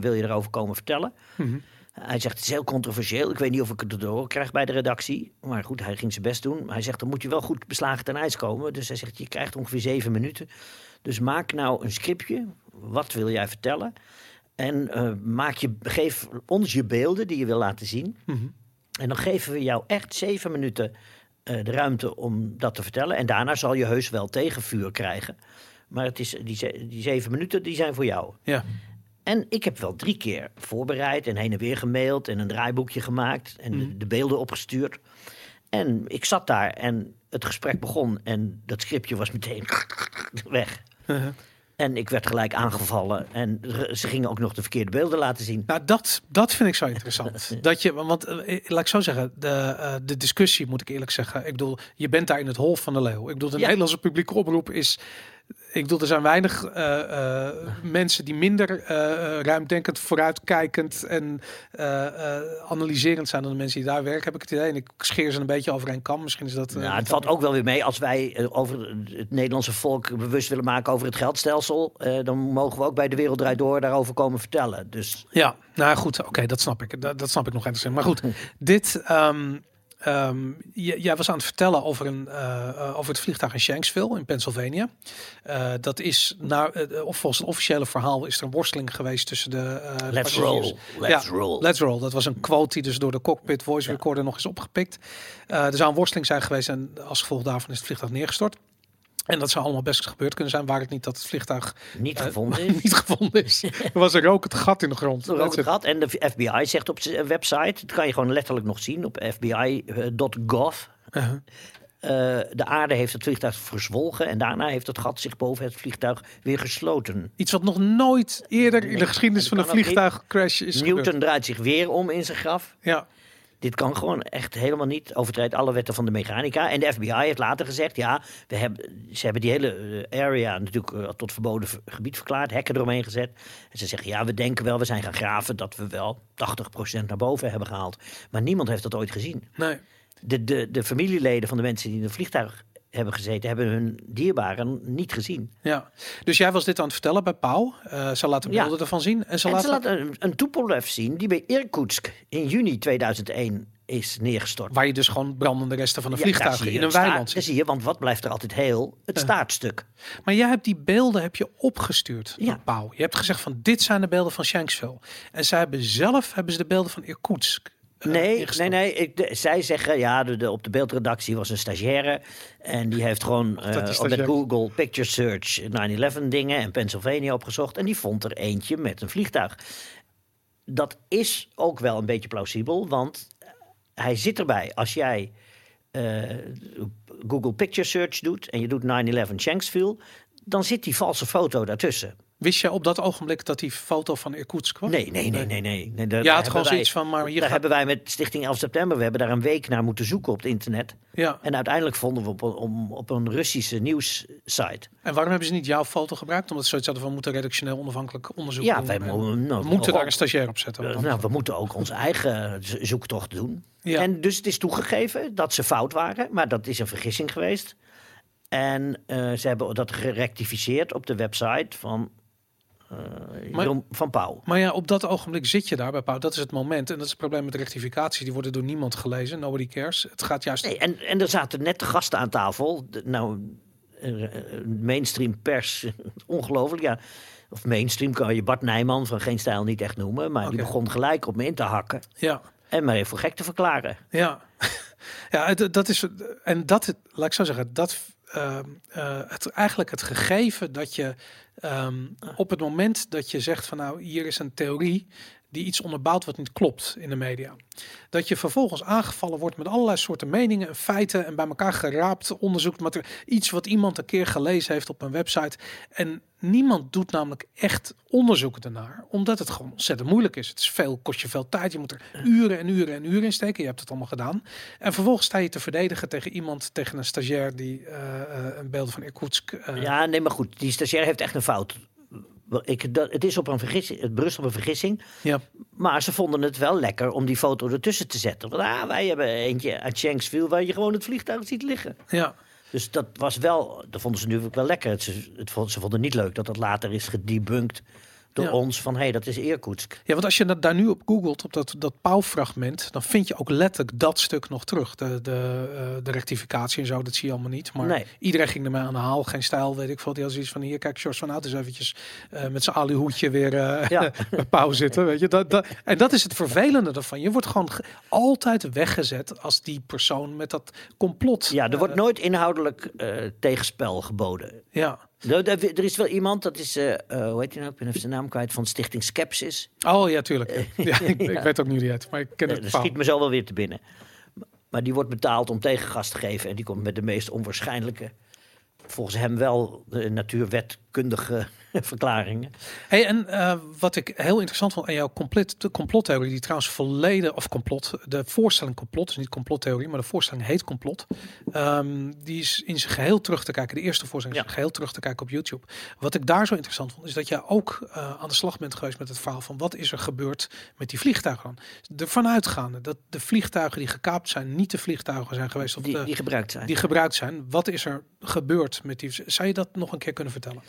C: Wil je erover komen vertellen?
A: Mhm.
C: Hij zegt, het is heel controversieel. Ik weet niet of ik het erdoor krijg bij de redactie. Maar goed, hij ging zijn best doen. Hij zegt, dan moet je wel goed beslagen ten ijs komen. Dus hij zegt, je krijgt ongeveer zeven minuten. Dus maak nou een scriptje. Wat wil jij vertellen? En eh, maak je, geef ons je beelden die je wil laten zien.
A: Mhm.
C: En dan geven we jou echt zeven minuten eh, de ruimte om dat te vertellen. En daarna zal je heus wel tegenvuur krijgen. Maar het is, die, die zeven minuten die zijn voor jou.
A: Ja,
C: En ik heb wel drie keer voorbereid en heen en weer gemaild en een draaiboekje gemaakt en de, de beelden opgestuurd. En ik zat daar en het gesprek begon en dat scriptje was meteen [LAUGHS] weg. En ik werd gelijk aangevallen en ze gingen ook nog de verkeerde beelden laten zien.
A: Nou, dat, dat vind ik zo interessant. [LAUGHS] dat je, want eh, laat ik zo zeggen, de, eh, de discussie moet ik eerlijk zeggen. Ik bedoel, je bent daar in het hol van de leeuw. Ik bedoel, de
C: Ja.
A: Nederlandse publieke oproep is. Ik bedoel, er zijn weinig eh, eh, mensen die minder eh, eh, ruimdenkend, vooruitkijkend en eh, analyserend zijn dan de mensen die daar werken, heb ik het idee. En ik scheer ze een beetje over een kam. Misschien is dat.
C: Nou, het valt ook wel weer mee als wij over het Nederlandse volk bewust willen maken over het geldstelsel. dan mogen we ook bij de Wereld Draait Door daarover komen vertellen. Dus
A: Ja, nou goed, oké, dat snap ik. Dat, dat snap ik nog enigszins. Maar goed, [LAUGHS] dit. ehm, ehm, jij was aan het vertellen over, een, eh, eh, over het vliegtuig in Shanksville in Pennsylvania. Eh, dat is, naar, of volgens het officiële verhaal, is er een worsteling geweest tussen de.
C: let's roll, let's
A: ja,
C: roll.
A: Let's roll. Dat was een quote die dus door de cockpit voice recorder nog is opgepikt. Er zou een worsteling zijn geweest en als gevolg daarvan is het vliegtuig neergestort. En dat zou allemaal best gebeurd kunnen zijn, waar het niet dat het vliegtuig
C: Niet
A: eh,
C: gevonden [LAUGHS] is.
A: niet gevonden is. Er was een rokend gat in de grond.
C: Ook
A: That's
C: het gehad. En de FBI zegt op zijn website, dat kan je gewoon letterlijk nog zien op fbi.gov.
A: Uh-huh.
C: Eh, de aarde heeft het vliegtuig verzwolgen en daarna heeft het gat zich boven het vliegtuig weer gesloten.
A: Iets wat nog nooit eerder in de geschiedenis van een
C: ook
A: vliegtuigcrash is gebeurd.
C: Newton draait zich weer om in zijn graf.
A: Ja,
C: Dit kan gewoon echt helemaal niet. Overtreedt alle wetten van de mechanica. En de FBI heeft later gezegd: ja, we hebben, ze hebben die hele eh, area natuurlijk eh, tot verboden gebied verklaard, hekken eromheen gezet. En ze zeggen: ja, we denken wel, we zijn gaan graven dat we wel 80% naar boven hebben gehaald. Maar niemand heeft dat ooit gezien.
A: nee.
C: De, de, de familieleden van de mensen die in het vliegtuig hebben gezeten, hebben hun dierbaren niet gezien.
A: Ja. Dus jij was dit aan het vertellen bij Pauw. Eh ze laten
C: Ja.
A: beelden ervan zien. En ze
C: En
A: laten...
C: ze laten een, een Tupolev zien die bij Irkutsk in juni 2001 is neergestort.
A: Waar je dus gewoon brandende resten van een
C: Ja,
A: vliegtuig in een weiland ziet.
C: zie je, want wat blijft er altijd heel? Het staartstuk.
A: Maar jij hebt die beelden heb je opgestuurd
C: Ja.
A: naar Pauw. Je hebt gezegd van dit zijn de beelden van Shanksville. En zij hebben zelf hebben ze de beelden van Irkutsk
C: Nee, nee, nee. Ik, de- zij zeggen, ja, de, de- op de beeldredactie was een stagiaire. En die heeft gewoon eh, op
A: stagiaire.
C: Google Picture Search 9-11 dingen en Pennsylvania opgezocht. En die vond er eentje met een vliegtuig. Dat is ook wel een beetje plausibel, want hij zit erbij. Als jij eh, Google Picture Search doet en je doet 9-11 Shanksville, dan zit die valse foto daartussen.
A: Wist je op dat ogenblik dat die foto van Irkutsk kwam?
C: Nee, nee, nee, nee, nee. nee daar-
A: Ja, het gewoon
C: wij-
A: zoiets van, maar hier
C: Daar
A: gaat...
C: hebben wij met Stichting 11 september, we hebben daar een week naar moeten zoeken op het internet.
A: Ja.
C: En uiteindelijk vonden we op, om, op een Russische nieuwssite.
A: En waarom hebben ze niet jouw foto gebruikt? Omdat ze zoiets hadden van moeten redactioneel onafhankelijk onderzoek
C: Ja,
A: doen.
C: wij mo- nou,
A: we moeten daar een stagiair op zetten.
C: Nou, we moeten ook onze [LAUGHS] eigen zo- zoektocht doen.
A: Ja.
C: En dus het is toegegeven dat ze fout waren, maar dat is een vergissing geweest. En eh, ze hebben dat gerectificeerd op de website van, eh van Pauw.
A: Maar ja, op dat ogenblik zit je daar bij Pauw. Dat is het moment. En dat is het probleem met rectificaties. Die worden door niemand gelezen. Nobody cares. Het gaat juist...
C: Nee, en, en er zaten net de gasten aan tafel. De- nou, eh, eh, mainstream pers, [LAUGHS] ongelooflijk. Ja. Of mainstream kan je Bart Nijman van Geen Stijl niet echt noemen. Maar die begon gelijk op me in te hakken.
A: Ja.
C: En mij voor gek te verklaren.
A: Ja, [LAUGHS] ja het, dat is. En dat, laat ik zo zeggen, dat. het, eigenlijk het gegeven dat je ehm, op het moment dat je zegt van nou hier is een theorie die iets onderbouwt wat niet klopt in de media. Dat je vervolgens aangevallen wordt met allerlei soorten meningen en feiten en bij elkaar geraapt onderzoekt met iets wat iemand een keer gelezen heeft op een website. En niemand doet namelijk echt onderzoek ernaar, omdat het gewoon ontzettend moeilijk is. Het is veel, kost je veel tijd, je moet er uren en uren en uren in steken. Je hebt het allemaal gedaan. En vervolgens sta je te verdedigen tegen iemand, tegen een stagiair die eh, eh, een beeld van Irkutsk. eh,
C: Ja, nee, maar goed. Die stagiair heeft echt een fout. Ik, dat, het is op een vergissing, het berust op een vergissing.
A: ja.
C: Maar ze vonden het wel lekker om die foto ertussen te zetten. Want ah, wij hebben eentje uit Shanksville waar je gewoon het vliegtuig ziet liggen.
A: ja.
C: Dus dat was wel, dat vonden ze natuurlijk wel lekker. Het, ze, het, ze vonden het niet leuk dat dat later is gedebunked door
A: Ja.
C: ons. Van hé, hey, dat is Irkutsk.
A: Ja, want als je dat daar nu op googelt, op dat, dat pauwfragment, dan vind je ook letterlijk dat stuk nog terug. De, de, eh, de rectificatie en zo, dat zie je allemaal niet. Maar
C: Nee.
A: iedereen ging ermee aan de haal. Geen stijl, weet ik veel. Die had zoiets van, hier, kijk, George van Hout is eventjes eh, met zijn aluhoedje weer eh
C: Ja. [LAUGHS]
A: pauw zitten. Weet je? Dat, dat, en dat is het vervelende ervan. Je wordt gewoon ge- altijd weggezet als die persoon met dat complot.
C: Ja, er wordt nooit inhoudelijk tegenspel geboden.
A: ja.
C: Er, er- is wel iemand, dat is, eh, eh, hoe heet hij nou? Ik ben even zijn naam kwijt, van Stichting Skepsis.
A: Oh ja, tuurlijk. Ja, [LAUGHS] ik, ik weet ook niet hoe die het, maar ik ken
C: Eh,
A: het
C: dat schiet me zo wel weer te binnen. Maar die wordt betaald om tegengas te geven. En die komt met de meest onwaarschijnlijke, volgens hem wel de natuurwetkundige [LAUGHS] verklaringen.
A: Hey, en eh, wat ik heel interessant vond aan jouw complot, de complottheorie, die trouwens volledig, of complot, de voorstelling complot, is niet complottheorie, maar de voorstelling heet complot. Ehm, die is in zijn geheel terug te kijken, de eerste voorstelling is in
C: Ja.
A: zijn geheel terug te kijken op YouTube. Wat ik daar zo interessant vond, is dat jij ook eh, aan de slag bent geweest met het verhaal van wat is er gebeurd met die vliegtuigen. Ervan uitgaande dat de vliegtuigen die gekaapt zijn, niet de vliegtuigen zijn geweest of
C: Die,
A: de,
C: die gebruikt zijn.
A: die gebruikt zijn. Wat is er gebeurd met die? Zou je dat nog een keer kunnen vertellen?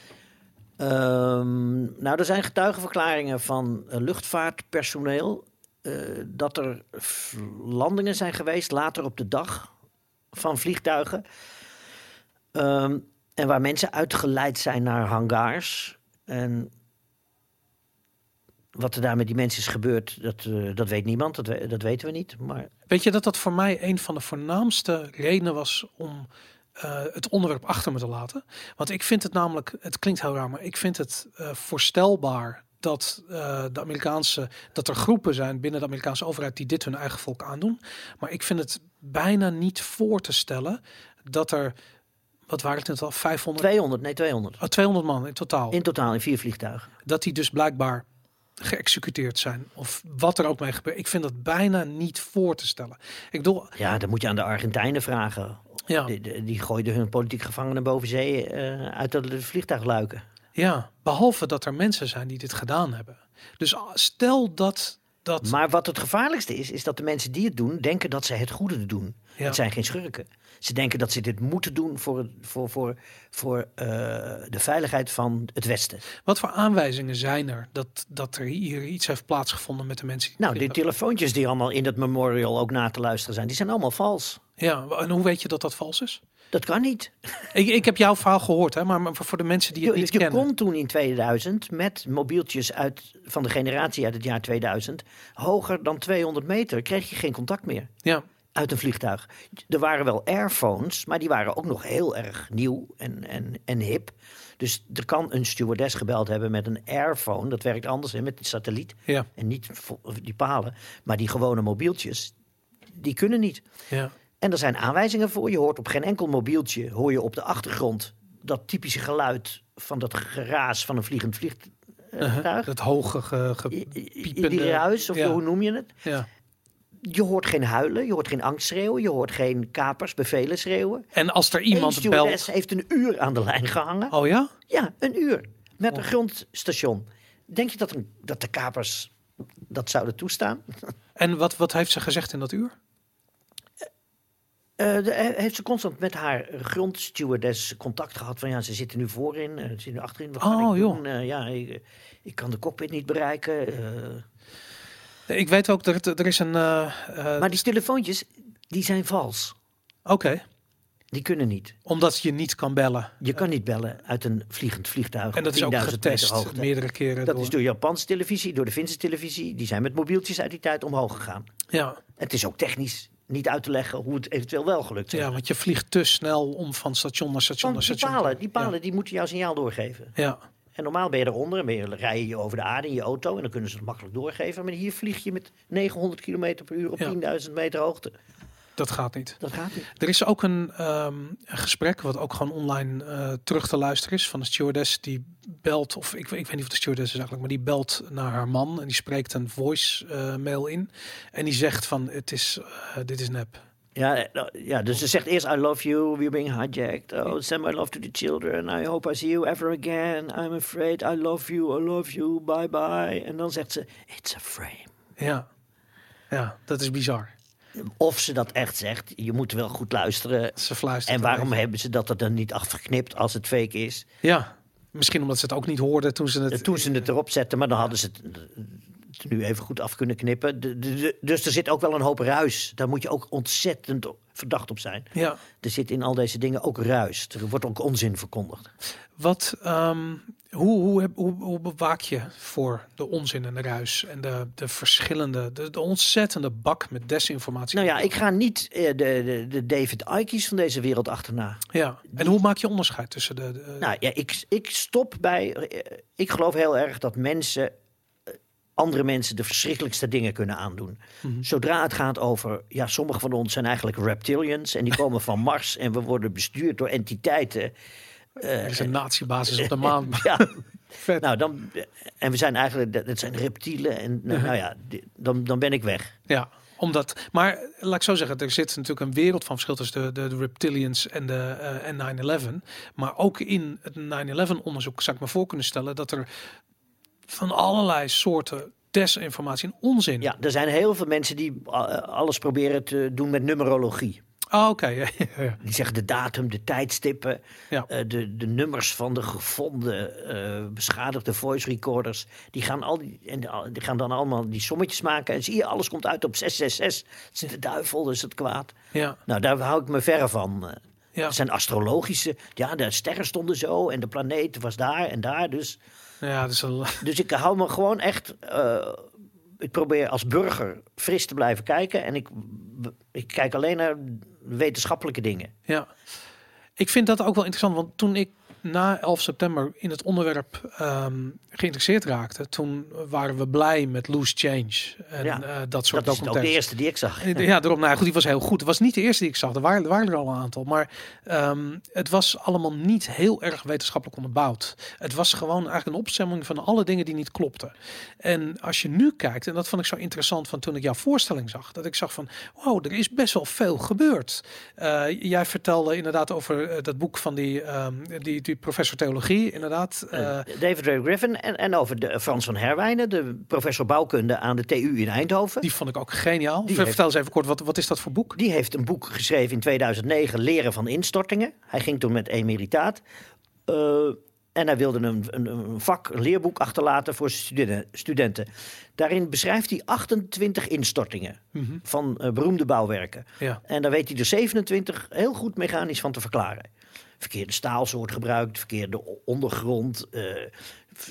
C: Ehm, nou, er zijn getuigenverklaringen van eh, luchtvaartpersoneel. eh, dat er landingen zijn geweest later op de dag van vliegtuigen. Ehm, en waar mensen uitgeleid zijn naar hangars. En wat er daar met die mensen is gebeurd, dat, eh, dat weet niemand. Dat, dat weten we niet. Maar
A: Weet je dat dat voor mij een van de voornaamste redenen was om eh, het onderwerp achter me te laten. Want ik vind het namelijk, het klinkt heel raar, maar ik vind het eh, voorstelbaar dat eh, de Amerikaanse, dat er groepen zijn binnen de Amerikaanse overheid die dit hun eigen volk aandoen. Maar ik vind het bijna niet voor te stellen dat er, wat waren het net al, 500,
C: 200, nee 200.
A: oh, 200 man in totaal,
C: In totaal in vier vliegtuigen.
A: dat die dus blijkbaar geëxecuteerd zijn of wat er ook mee gebeurt. Ik vind dat bijna niet voor te stellen. Ik bedoel,
C: Ja, dan moet je aan de Argentijnen vragen.
A: Ja,
C: Die, gooiden hun politiek gevangenen boven zee eh, uit de vliegtuigluiken.
A: ja, behalve dat er mensen zijn die dit gedaan hebben. Dus ah, stel dat dat
C: Maar wat het gevaarlijkste is, is dat de mensen die het doen, denken dat ze het goede doen.
A: Ja.
C: Het zijn geen schurken. Ze denken dat ze dit moeten doen voor, voor, voor, voor eh, de veiligheid van het Westen.
A: Wat voor aanwijzingen zijn er dat, dat er hier iets heeft plaatsgevonden met de mensen? Die
C: Nou, die telefoontjes die allemaal in dat memorial ook na te luisteren zijn, die zijn allemaal vals.
A: Ja, en hoe weet je dat dat vals is?
C: Dat kan niet. [LAUGHS]
A: Ik, ik heb jouw verhaal gehoord, hè, maar voor de mensen die het
C: Je,
A: niet
C: je
A: kennen.
C: kon toen in 2000 met mobieltjes uit, van de generatie uit het jaar 2000, hoger dan 200 meter, kreeg je geen contact meer.
A: Ja,
C: uit een vliegtuig. Er waren wel airphones, maar die waren ook nog heel erg nieuw en, en, en hip. Dus er kan een stewardess gebeld hebben met een airphone. Dat werkt anders hè, met die satelliet
A: ja,
C: en niet die palen. Maar die gewone mobieltjes, die kunnen niet.
A: ja.
C: En er zijn aanwijzingen voor. Je hoort op geen enkel mobieltje, hoor je op de achtergrond... dat typische geluid van dat geraas van een vliegend vliegtuig.
A: Dat hoge ge, ge-
C: Die- die-
A: piepende-
C: Die ruis, of
A: ja.
C: hoe noem je het?
A: ja.
C: Je hoort geen huilen, je hoort geen angst schreeuwen, je hoort geen kapers bevelen schreeuwen.
A: En als er iemand belt...
C: heeft een uur aan de lijn gehangen.
A: Oh ja?
C: Ja, een uur. Met een grondstation. Denk je dat, een, dat de kapers dat zouden toestaan?
A: En wat, wat heeft ze gezegd in dat uur?
C: Eh, de- eh, heeft ze constant met haar grondstewardess contact gehad van ja, ze zitten nu voorin, eh, ze zitten nu achterin. Wat
A: Oh,
C: ik doen? Ja, ik, ik kan de cockpit niet bereiken.
A: Ik weet ook dat er, er is een...
C: maar die telefoontjes, die zijn vals.
A: Oké,
C: Die kunnen niet.
A: omdat je niet kan bellen.
C: Je kan niet bellen uit een vliegend vliegtuig.
A: En dat is ook
C: 10.000 meter
A: getest meerdere keren.
C: Dat
A: door.
C: is door Japanse televisie, door de Finse televisie. Die zijn met mobieltjes uit die tijd omhoog gegaan.
A: Ja,
C: Het is ook technisch niet uit te leggen hoe het eventueel wel gelukt is.
A: ja, want je vliegt te snel om van station naar station
C: Want
A: naar
C: die
A: station.
C: palen, die, palen die moeten jouw signaal doorgeven.
A: Ja,
C: En normaal ben je eronder en ben je, rij je over de aarde in je auto en dan kunnen ze het makkelijk doorgeven. Maar hier vlieg je met 900 km per uur op
A: Ja.
C: 10.000 meter hoogte.
A: Dat gaat niet.
C: Dat gaat niet.
A: Er is ook een, ehm, een gesprek, wat ook gewoon online eh, terug te luisteren is, van een stewardess die belt, of ik, ik weet niet of de stewardess is eigenlijk, maar die belt naar haar man en die spreekt een voice eh, mail in. En die zegt van, het is, eh, dit is nep.
C: Ja, nou, ja, dus ze zegt eerst I love you, we're being hijacked. Oh, send my love to the children. I hope I see you ever again. I'm afraid I love you, I love you, bye bye. En dan zegt ze, it's a frame.
A: Ja, ja dat is bizar.
C: Of ze dat echt zegt, je moet wel goed luisteren.
A: Ze fluistert.
C: En waarom hebben ze dat er dan niet afgeknipt als het fake is?
A: Ja, misschien omdat ze het ook niet hoorden toen ze het...
C: Toen ze het erop zetten, maar dan hadden ze het het nu even goed af kunnen knippen. De- de- de- dus er zit ook wel een hoop ruis. Daar moet je ook ontzettend verdacht op zijn.
A: Ja,
C: Er zit in al deze dingen ook ruis. Er wordt ook onzin verkondigd.
A: Wat, ehm, hoe, hoe, hoe, hoe bewaak je voor de onzin en de ruis en de, de verschillende, de, de ontzettende bak met desinformatie?
C: Nou ja, ik ga niet eh, de, de, de David Icke's van deze wereld achterna.
A: Ja, en hoe maak je onderscheid tussen de... de-
C: Nou ja, ik, ik stop bij. eh, Ik geloof heel erg dat mensen. Eh, andere mensen de verschrikkelijkste dingen kunnen aandoen.
A: Mhm.
C: Zodra het gaat over. Ja, sommige van ons zijn eigenlijk reptilians. En die [LAUGHS] komen van Mars. En we worden bestuurd door entiteiten.
A: er is een natiebasis op de [LAUGHS] maan. [LAUGHS]
C: Ja,
A: Vet.
C: nou dan. En we zijn eigenlijk. dat- zijn reptielen. En nou, nou ja, dan, dan ben ik weg.
A: Ja, omdat, maar laat ik zo zeggen, er zit natuurlijk een wereld van verschil tussen de, de, de reptilians en, de, eh, en 9-11. Maar ook in het 9-11 onderzoek zou ik me voor kunnen stellen dat er van allerlei soorten desinformatie en onzin.
C: Ja, er zijn heel veel mensen die eh, alles proberen te doen met numerologie.
A: Ah, oké. [LAUGHS]
C: Die zeggen de datum, de tijdstippen,
A: Ja.
C: eh, de, de nummers van de gevonden eh, beschadigde voice recorders. Die gaan, al die, en die gaan dan allemaal die sommetjes maken. En zie je, alles komt uit op 666. Het is de duivel, dus het kwaad.
A: ja,
C: Nou, daar hou ik me verre van.
A: Ja.
C: Het zijn astrologische. Ja, de sterren stonden zo en de planeet was daar en daar. Dus,
A: ja, dat is een, [LAUGHS]
C: dus ik hou me gewoon echt. eh, ik probeer als burger fris te blijven kijken. En ik, ik kijk alleen naar wetenschappelijke dingen.
A: ja. Ik vind dat ook wel interessant, want toen ik na 11 september in het onderwerp ehm, geïnteresseerd raakte, toen waren we blij met Loose Change en
C: Ja,
A: eh, dat soort
C: Dat is ook de eerste die ik zag.
A: Ja, daarom. Nou goed, die was heel goed. Het was niet de eerste die ik zag. Er waren er, waren er al een aantal. Maar ehm, het was allemaal niet heel erg wetenschappelijk onderbouwd. Het was gewoon eigenlijk een opstemming van alle dingen die niet klopten. En als je nu kijkt, en dat vond ik zo interessant van toen ik jouw voorstelling zag, dat ik zag van, wow, er is best wel veel gebeurd. Eh, jij vertelde inderdaad over eh, dat boek van die, ehm, die, die professor theologie, inderdaad. eh,
C: Eh, David Ray Griffin en, en over de, Frans van Herwijnen, de professor bouwkunde aan de TU in Eindhoven.
A: die vond ik ook geniaal.
C: Die
A: Vertel eens even kort, wat, wat is dat voor boek?
C: Die heeft een boek geschreven in 2009, Leren van instortingen. Hij ging toen met emeritaat. Eh, en hij wilde een, een, een vak, een leerboek achterlaten voor studenten. Daarin beschrijft hij 28 instortingen
A: Mhm.
C: van eh, beroemde bouwwerken.
A: Ja.
C: En daar weet hij er 27 heel goed mechanisch van te verklaren. Verkeerde staalsoort gebruikt, verkeerde ondergrond, eh,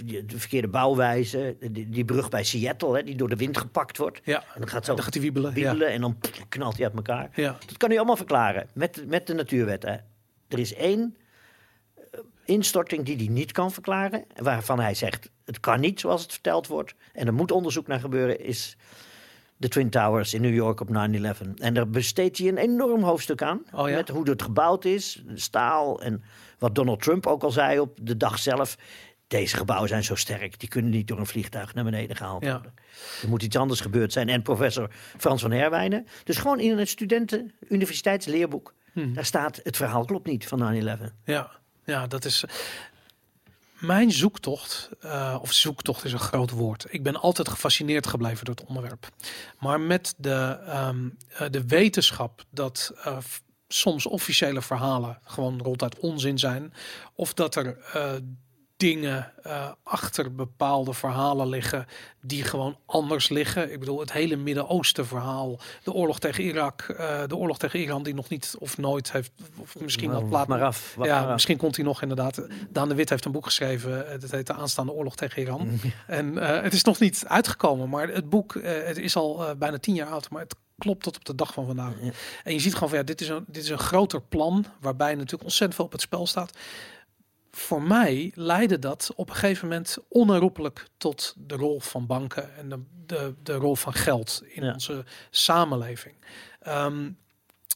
C: de verkeerde bouwwijze. Die, die brug bij Seattle, hè, die door de wind gepakt wordt.
A: Ja,
C: En dan gaat zo
A: dan gaat hij wiebelen.
C: wiebelen en dan knalt hij uit elkaar.
A: Ja. Ja.
C: Dat kan hij allemaal verklaren met, met de natuurwetten. Er is één eh, instorting die hij niet kan verklaren. Waarvan hij zegt, het kan niet zoals het verteld wordt. En er moet onderzoek naar gebeuren, is de Twin Towers in New York op 9-11. En daar besteedt hij een enorm hoofdstuk aan.
A: Oh ja?
C: Met hoe het gebouwd is, staal. En wat Donald Trump ook al zei op de dag zelf. Deze gebouwen zijn zo sterk, die kunnen niet door een vliegtuig naar beneden gehaald
A: Ja.
C: worden. Er moet iets anders gebeurd zijn. En professor Frans van Herwijnen. Dus gewoon in een studenten universiteitsleerboek.
A: Hmm.
C: Daar staat het verhaal klopt niet van 9-11.
A: Ja, ja, dat is. Mijn zoektocht, eh, of zoektocht is een groot woord. Ik ben altijd gefascineerd gebleven door het onderwerp. Maar met de, ehm, eh, de wetenschap dat eh, soms officiële verhalen gewoon ronduit onzin zijn. Of dat er dingen eh, achter bepaalde verhalen liggen die gewoon anders liggen. Ik bedoel, het hele Midden-Oosten verhaal, de oorlog tegen Irak, eh, de oorlog tegen Iran die nog niet of nooit heeft, of misschien wel
C: Nou,
A: laat
C: maar af.
A: ja,
C: maar af.
A: misschien komt hij nog inderdaad. Daan de Wit heeft een boek geschreven. eh, Dat heet De aanstaande oorlog tegen Iran. En eh, het is nog niet uitgekomen, maar het boek het is al bijna tien jaar oud. Maar het klopt tot op de dag van vandaag.
C: Ja.
A: En je ziet gewoon van ja, dit is een, dit is een groter plan waarbij natuurlijk ontzettend veel op het spel staat. Voor mij leidde dat op een gegeven moment onherroepelijk tot de rol van banken en de, de, de rol van geld in
C: Ja.
A: onze samenleving. Ehm,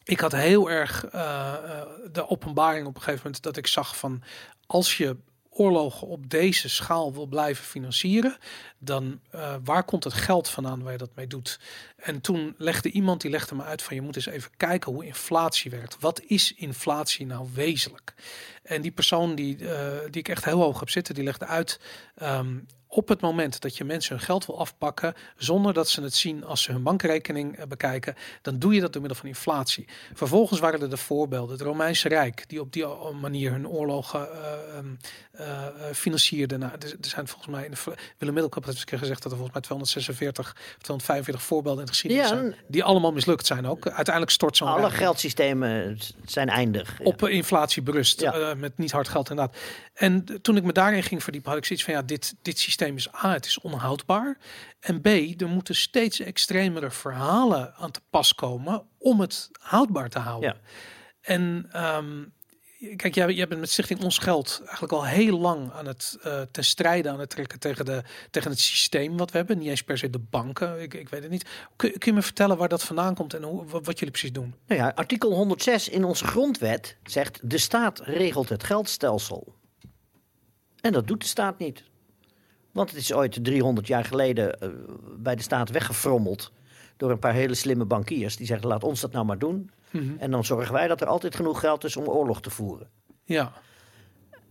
A: ik had heel erg eh, eh, de openbaring op een gegeven moment dat ik zag van als je oorlogen op deze schaal wil blijven financieren, dan eh, waar komt het geld vandaan waar je dat mee doet? En toen legde iemand die legde me uit van je moet eens even kijken hoe inflatie werkt. Wat is inflatie nou wezenlijk? En die persoon die, eh, die ik echt heel hoog heb zitten, die legde uit. ehm, op het moment dat je mensen hun geld wil afpakken, zonder dat ze het zien als ze hun bankrekening eh, bekijken, dan doe je dat door middel van inflatie. Vervolgens waren er de voorbeelden. Het Romeinse Rijk, die op die o- manier hun oorlogen eh, ehm, eh, eh, financierde. Nou, er, zijn volgens mij, in de, Willem Middelkamp heeft eens een keer gezegd dat er volgens mij 246 of 245 voorbeelden in de geschiedenis
C: Ja,
A: zijn. Die allemaal mislukt zijn ook. Uiteindelijk stort zo'n
C: Alle
A: rijk
C: geldsystemen zijn eindig. Ja.
A: op eh, inflatie berust.
C: Ja.
A: eh, met niet hard geld inderdaad. En toen ik me daarin ging verdiepen, had ik zoiets van ja, dit, dit systeem is A, het is onhoudbaar. En B, er moeten steeds extremere verhalen aan te pas komen om het houdbaar te houden.
C: Ja.
A: En ehm, kijk, jij, jij bent met Stichting Ons Geld eigenlijk al heel lang aan het eh ten strijde aan het trekken tegen, de, tegen het systeem wat we hebben. Niet eens per se de banken, ik, ik weet het niet. Kun, kun je me vertellen waar dat vandaan komt en hoe, wat, wat jullie precies doen?
C: Nou ja, artikel 106 in onze grondwet zegt: de staat regelt het geldstelsel. En dat doet de staat niet. Want het is ooit 300 jaar geleden eh, bij de staat weggefrommeld door een paar hele slimme bankiers. Die zeggen: laat ons dat nou maar doen.
A: Mhm.
C: En dan zorgen wij dat er altijd genoeg geld is om oorlog te voeren.
A: Ja,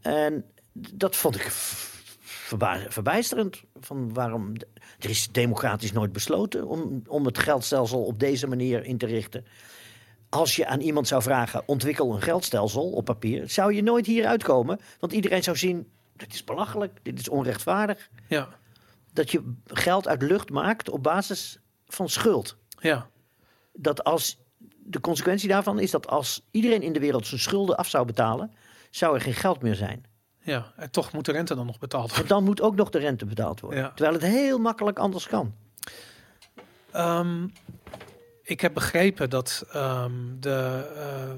C: En dat vond ik verbijsterend. Van waarom, er is democratisch nooit besloten om, om het geldstelsel op deze manier in te richten. Als je aan iemand zou vragen, ontwikkel een geldstelsel op papier, zou je nooit hier uitkomen. Want iedereen zou zien, dit is belachelijk, dit is onrechtvaardig.
A: ja,
C: Dat je geld uit lucht maakt op basis van schuld.
A: ja.
C: Dat als, de consequentie daarvan is dat als iedereen in de wereld zijn schulden af zou betalen, zou er geen geld meer zijn.
A: Ja, en toch moet de rente dan nog betaald worden.
C: Want dan moet ook nog de rente betaald worden.
A: Ja.
C: Terwijl het heel makkelijk anders kan.
A: Ehm, ik heb begrepen dat ehm, de, eh,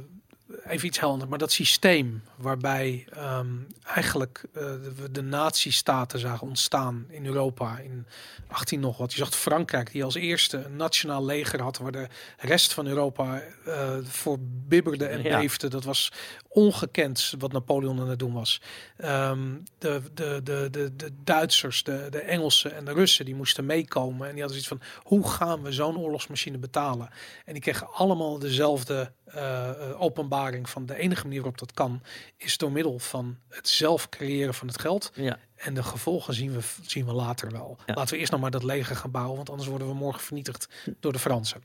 A: even iets helder, maar dat systeem waarbij ehm, eigenlijk eh, de nazistaten zagen ontstaan in Europa in 18 nog wat. Je zag Frankrijk die als eerste een nationaal leger had waar de rest van Europa eh, voor bibberde en
C: Ja.
A: beefde. Dat was ongekend wat Napoleon aan het doen was. Ehm, de, de, de, de, de Duitsers, de, de Engelsen en de Russen die moesten meekomen en die hadden zoiets van hoe gaan we zo'n oorlogsmachine betalen? En die kregen allemaal dezelfde eh, eh, openbaring van de enige manier waarop dat kan, is door middel van het zelf creëren van het geld.
C: Ja.
A: En de gevolgen zien we, zien we later wel.
C: Ja.
A: Laten we eerst nog maar dat leger gaan bouwen, want anders worden we morgen vernietigd door de Fransen.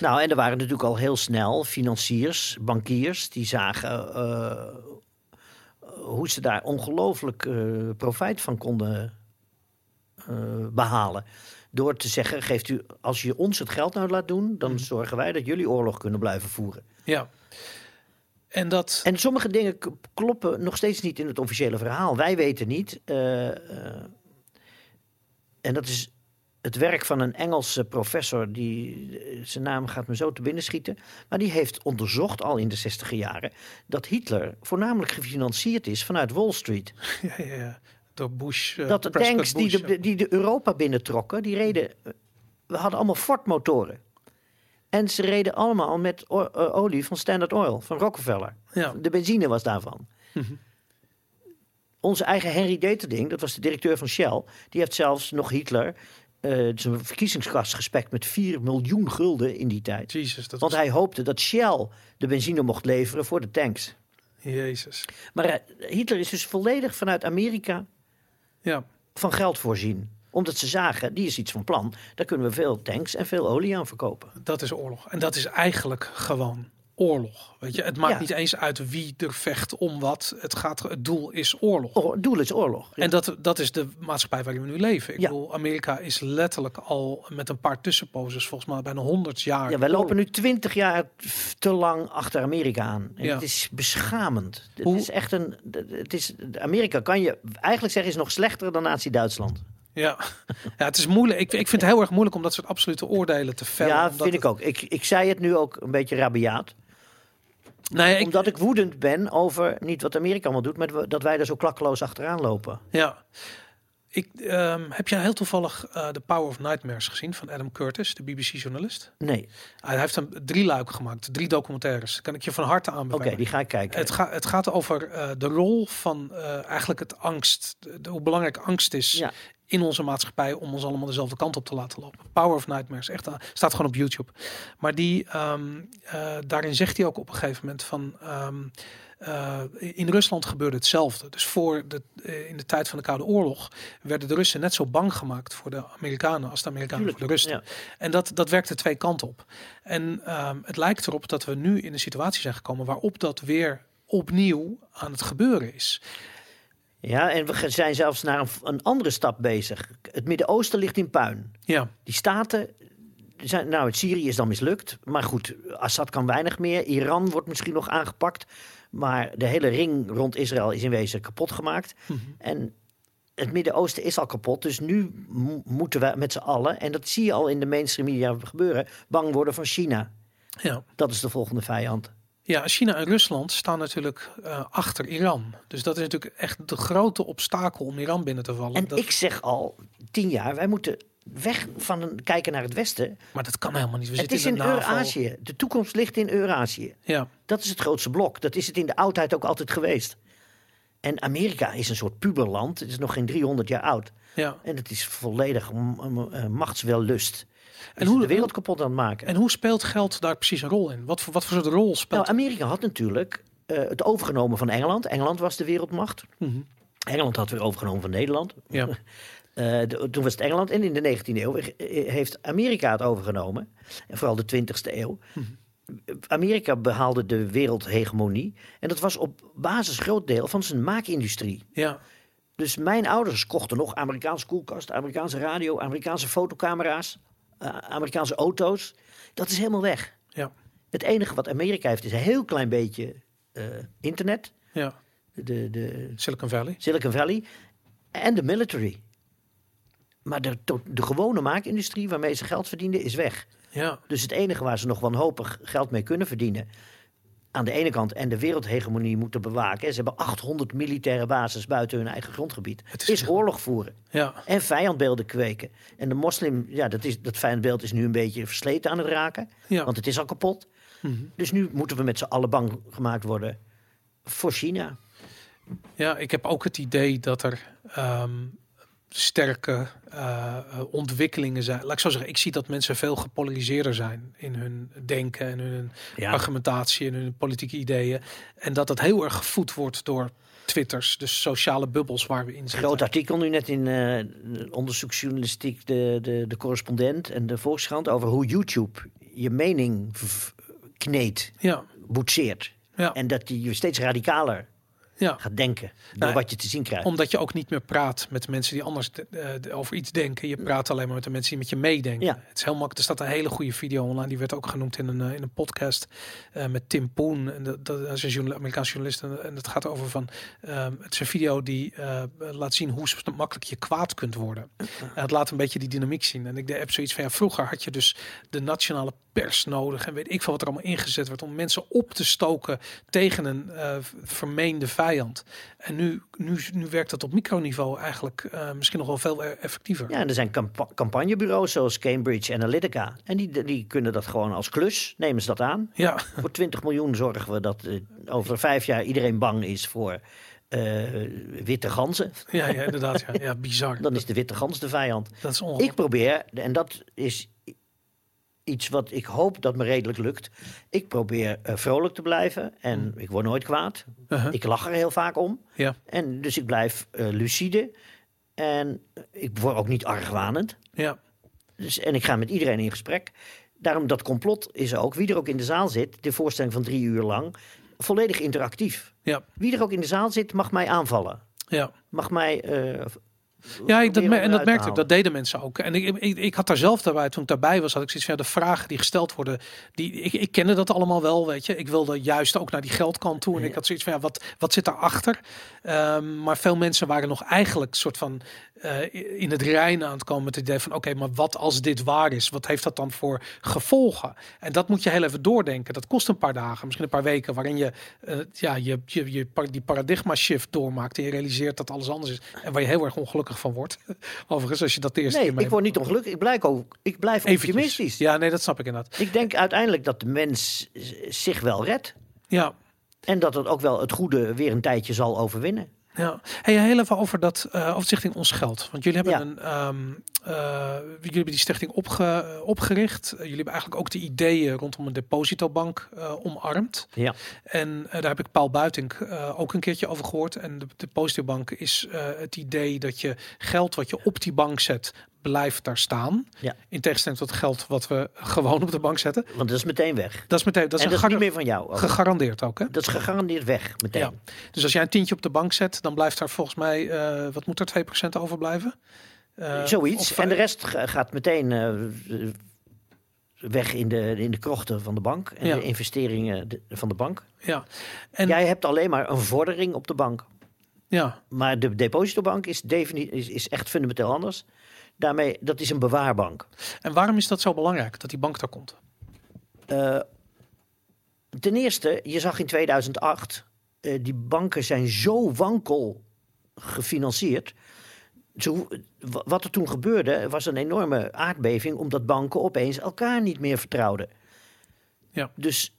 C: Nou, en er waren natuurlijk al heel snel financiers, bankiers, die zagen eh, hoe ze daar ongelooflijk eh, profijt van konden eh, behalen. Door te zeggen, geeft u, als je ons het geld nou laat doen, dan zorgen wij dat jullie oorlog kunnen blijven voeren.
A: Ja. En dat.
C: En sommige dingen kloppen nog steeds niet in het officiële verhaal. Wij weten niet. en dat is het werk van een Engelse professor, die, eh, zijn naam gaat me zo te binnen schieten. Maar die heeft onderzocht al in de 60 jaren dat Hitler voornamelijk gefinancierd is vanuit Wall Street. [LAUGHS]
A: Ja, ja, ja. Door Bush. eh,
C: dat de
A: Prescott
C: tanks die de, die de Europa binnentrokken, die reden. We hadden allemaal Ford-motoren. En ze reden allemaal met eh, olie van Standard Oil, van Rockefeller.
A: Ja.
C: De benzine was daarvan. Onze eigen Henry Deterding, dat was de directeur van Shell, die heeft zelfs nog Hitler eh, zijn verkiezingskast gespekt met 4 miljoen gulden in die tijd.
A: Jezus, dat
C: Want
A: was,
C: hij hoopte dat Shell de benzine mocht leveren voor de tanks.
A: Jezus.
C: Maar eh, Hitler is dus volledig vanuit Amerika
A: Ja.
C: van geld voorzien. Omdat ze zagen, die is iets van plan. Daar kunnen we veel tanks en veel olie aan verkopen.
A: Dat is oorlog. En dat is eigenlijk gewoon oorlog. Weet je, het maakt
C: Ja.
A: niet eens uit wie er vecht om wat. Het, gaat, het doel is oorlog.
C: Het doel is oorlog.
A: En dat, dat is de maatschappij waarin we nu leven. Ik
C: Ja.
A: bedoel, Amerika is letterlijk al met een paar tussenposes, volgens mij bijna 100 jaar.
C: Ja, wij lopen nu twintig jaar te lang achter Amerika aan. En. Het is beschamend. Het
A: Hoe-
C: is echt een. Het is, Amerika kan je eigenlijk zeggen is nog slechter dan Nazi-Duitsland.
A: Ja. ja, het is moeilijk. Ik, ik vind het heel erg moeilijk om dat soort absolute oordelen te vellen.
C: ja, vind ik
A: het-
C: ook. Ik, ik zei het nu ook een beetje rabiaat.
A: Nee, ik,
C: Omdat ik woedend ben over niet wat Amerika allemaal doet, maar dat wij er zo klakkeloos achteraan lopen.
A: Ja. Ik, ehm, heb jij heel toevallig eh The Power of Nightmares gezien van Adam Curtis, de BBC-journalist?
C: Nee,
A: Hij heeft een drie luik gemaakt, drie documentaires. Kan ik je van harte
C: oké,
A: aanbevelen.
C: die ga ik kijken.
A: Het, ga, het gaat over eh, de rol van eh, eigenlijk het angst, de, de- hoe belangrijk angst is
C: Ja.
A: In onze maatschappij om ons allemaal dezelfde kant op te laten lopen. Power of Nightmares, echt, eh, staat gewoon op YouTube. Maar die, ehm, eh, daarin zegt hij ook op een gegeven moment van, ehm, eh, in Rusland gebeurde hetzelfde. Dus voor de, in de tijd van de Koude Oorlog werden de Russen net zo bang gemaakt voor de Amerikanen als de Amerikanen
C: Tuurlijk,
A: voor de Russen.
C: ja.
A: En dat, dat werkte twee kanten op. En ehm, het lijkt erop dat we nu in een situatie zijn gekomen waarop dat weer opnieuw aan het gebeuren is.
C: Ja, en we zijn zelfs naar een, een andere stap bezig. Het Midden-Oosten ligt in puin.
A: Ja,
C: Die staten zijn, nou, het Syrië is dan mislukt. Maar goed, Assad kan weinig meer. Iran wordt misschien nog aangepakt. Maar de hele ring rond Israël is in wezen kapot gemaakt. En het Midden-Oosten is al kapot. Dus nu mo- moeten we met z'n allen, en dat zie je al in de mainstream media gebeuren, bang worden van China.
A: ja.
C: Dat is de volgende vijand.
A: Ja, China en Rusland staan natuurlijk eh, achter Iran. Dus dat is natuurlijk echt de grote obstakel om Iran binnen te vallen.
C: En
A: Dat-
C: ik zeg al tien jaar, wij moeten weg van een kijken naar het Westen.
A: maar dat kan helemaal niet. We
C: Het
A: zitten
C: is in
A: de NAVO.
C: Eurasië. De toekomst ligt in Eurasië.
A: Ja,
C: Dat is het grootste blok. Dat is het in de oudheid ook altijd geweest. En Amerika is een soort puberland. Het is nog geen 300 jaar oud.
A: ja.
C: En het is volledig m- m- eh, machtswellust. En
A: hoe-
C: hoe de wereld kapot aan het maken.
A: En hoe speelt geld daar precies een rol in? Wat voor, wat voor soort rol speelt
C: nou, Amerika had natuurlijk eh, het overgenomen van Engeland. Engeland was de wereldmacht.
A: Mhm.
C: Engeland had weer overgenomen van Nederland.
A: Ja. [LAUGHS]
C: Eh, de- toen was het Engeland en in de 19e eeuw eh, heeft Amerika het overgenomen. En vooral de 20e eeuw. Amerika behaalde de wereldhegemonie. En dat was op basis groot deel van zijn maakindustrie.
A: ja,
C: Dus mijn ouders kochten nog Amerikaanse koelkast, Amerikaanse radio, Amerikaanse fotocamera's, Amerikaanse auto's. Dat is helemaal weg.
A: ja,
C: Het enige wat Amerika heeft is een heel klein beetje eh, internet,
A: ja.
C: de, de
A: Silicon Valley.
C: Silicon Valley en de military. Maar de, de gewone maakindustrie waarmee ze geld verdienden is weg.
A: Ja,
C: Dus het enige waar ze nog wanhopig geld mee kunnen verdienen aan de ene kant en de wereldhegemonie moeten bewaken. Ze hebben 800 militaire bases buiten hun eigen grondgebied.
A: Het is
C: oorlog voeren
A: Ja,
C: en vijandbeelden kweken. En de moslim, ja, dat, is, dat vijandbeeld is nu een beetje versleten aan het raken.
A: ja.
C: Want het is al kapot.
A: Mhm.
C: Dus nu moeten we met z'n allen bang gemaakt worden voor China.
A: Ja, ik heb ook het idee dat er ehm, sterke eh, eh, ontwikkelingen zijn. Laat ik zo zeggen, ik zie dat mensen veel gepolariseerder zijn in hun denken en hun
C: Ja.
A: argumentatie en hun politieke ideeën. En dat dat heel erg gevoed wordt door twitters, dus sociale bubbels waar we in zitten.
C: Groot artikel nu net in eh, onderzoeksjournalistiek, de, de, de correspondent en de Volkskrant over hoe YouTube je mening kneedt,
A: Ja,
C: boetseert.
A: ja,
C: En dat die je steeds radicaler
A: ja.
C: gaat denken door
A: Nou,
C: wat je te zien krijgt.
A: Omdat je ook niet meer praat met mensen die anders over iets denken. Je praat alleen maar met de mensen die met je meedenken.
C: Ja.
A: Het is heel makkelijk. Er staat een hele goede video online. Die werd ook genoemd in een, eh, in een podcast eh, met Tim Poen. En dat, dat is een journal- Amerikaanse journalist. En, en het gaat over van. ehm, het is een video die eh, laat zien hoe makkelijk je kwaad kunt worden. En het laat een beetje die dynamiek zien. En ik heb zoiets van ja, vroeger had je dus de nationale pers nodig. En weet ik veel wat er allemaal ingezet werd om mensen op te stoken tegen een eh, vermeende vijand. En nu, nu, nu werkt dat op microniveau eigenlijk eh, misschien nog wel veel e- effectiever.
C: Ja, en er zijn campa- campagnebureaus zoals Cambridge Analytica. En die, die kunnen dat gewoon als klus, nemen ze dat aan.
A: Ja,
C: Voor 20 miljoen zorgen we dat eh, over vijf jaar iedereen bang is voor witte ganzen.
A: ja, ja inderdaad. Ja, ja bizar. [LAUGHS]
C: Dan is de witte gans de vijand.
A: Dat is ongelooflijk.
C: Ik probeer, en dat is iets wat ik hoop dat me redelijk lukt. Ik probeer eh, vrolijk te blijven en ik word nooit kwaad.
A: Uh-huh.
C: Ik lach er heel vaak om.
A: Ja,
C: En dus ik blijf eh, lucide. En ik word ook niet argwanend.
A: ja,
C: Dus, en ik ga met iedereen in gesprek. Daarom dat complot is ook, wie er ook in de zaal zit, de voorstelling van drie uur lang, volledig interactief.
A: ja,
C: Wie er ook in de zaal zit, mag mij aanvallen.
A: ja.
C: Mag mij.
A: Ja, ik, dat, en dat merkte ik. Dat deden mensen ook. En ik, ik, ik had daar zelf daarbij, toen ik daarbij was, had ik zoiets van ja, de vragen die gesteld worden, die, ik, ik kende dat allemaal wel, weet je. Ik wilde juist ook naar die geldkant toe. En ik had zoiets van ja, wat, wat zit daarachter? Ehm maar veel mensen waren nog eigenlijk soort van eh, in het rein aan het komen met het idee van oké, maar wat als dit waar is? Wat heeft dat dan voor gevolgen? En dat moet je heel even doordenken. Dat kost een paar dagen, misschien een paar weken, waarin je, eh, ja, je, je, je die paradigma shift doormaakt en je realiseert dat alles anders is. En waar je heel erg ongelukkig van wordt. [LAUGHS] Overigens, als je dat de eerste
C: nee,
A: keer
C: ik word niet ongelukkig. Ik blijf, ook, ik blijf
A: Eventjes.
C: optimistisch.
A: Ja, nee, dat snap ik inderdaad.
C: Ik denk uiteindelijk dat de mens zich wel redt.
A: Ja,
C: En dat het ook wel het goede weer een tijdje zal overwinnen.
A: Ja, hey, heel even over dat uh, over Stichting Ons Geld. Want jullie hebben
C: Ja.
A: een, ehm, eh, jullie hebben die stichting opge, opgericht. Uh, jullie hebben eigenlijk ook de ideeën rondom een depositobank uh, omarmd.
C: Ja.
A: En uh, daar heb ik Paul Buitink uh, ook een keertje over gehoord. En de depositobank is uh, het idee dat je geld wat je op die bank zet blijft daar staan.
C: Ja.
A: In tegenstelling tot geld wat we gewoon op de bank zetten.
C: Want dat is meteen weg.
A: Dat is meteen dat is,
C: en dat is niet meer van jou. ook.
A: gegarandeerd ook. Hè?
C: Dat is gegarandeerd weg meteen.
A: Ja. Dus als jij een tientje op de bank zet, dan blijft daar volgens mij, uh, wat moet er 2% overblijven?
C: Uh, Zoiets. Of, en de rest gaat meteen uh, weg in de, in de krochten van de bank. En
A: Ja.
C: de investeringen van de bank.
A: Ja. En,
C: Jij hebt alleen maar een vordering op de bank.
A: ja.
C: Maar de depositobank is, is, is echt fundamenteel anders. Daarmee, dat is een bewaarbank.
A: En waarom is dat zo belangrijk, dat die bank daar komt?
C: Uh, ten eerste, je zag in 2008, uh, die banken zijn zo wankel gefinancierd. Zo, wat er toen gebeurde, was een enorme aardbeving, omdat banken opeens elkaar niet meer vertrouwden.
A: Ja.
C: Dus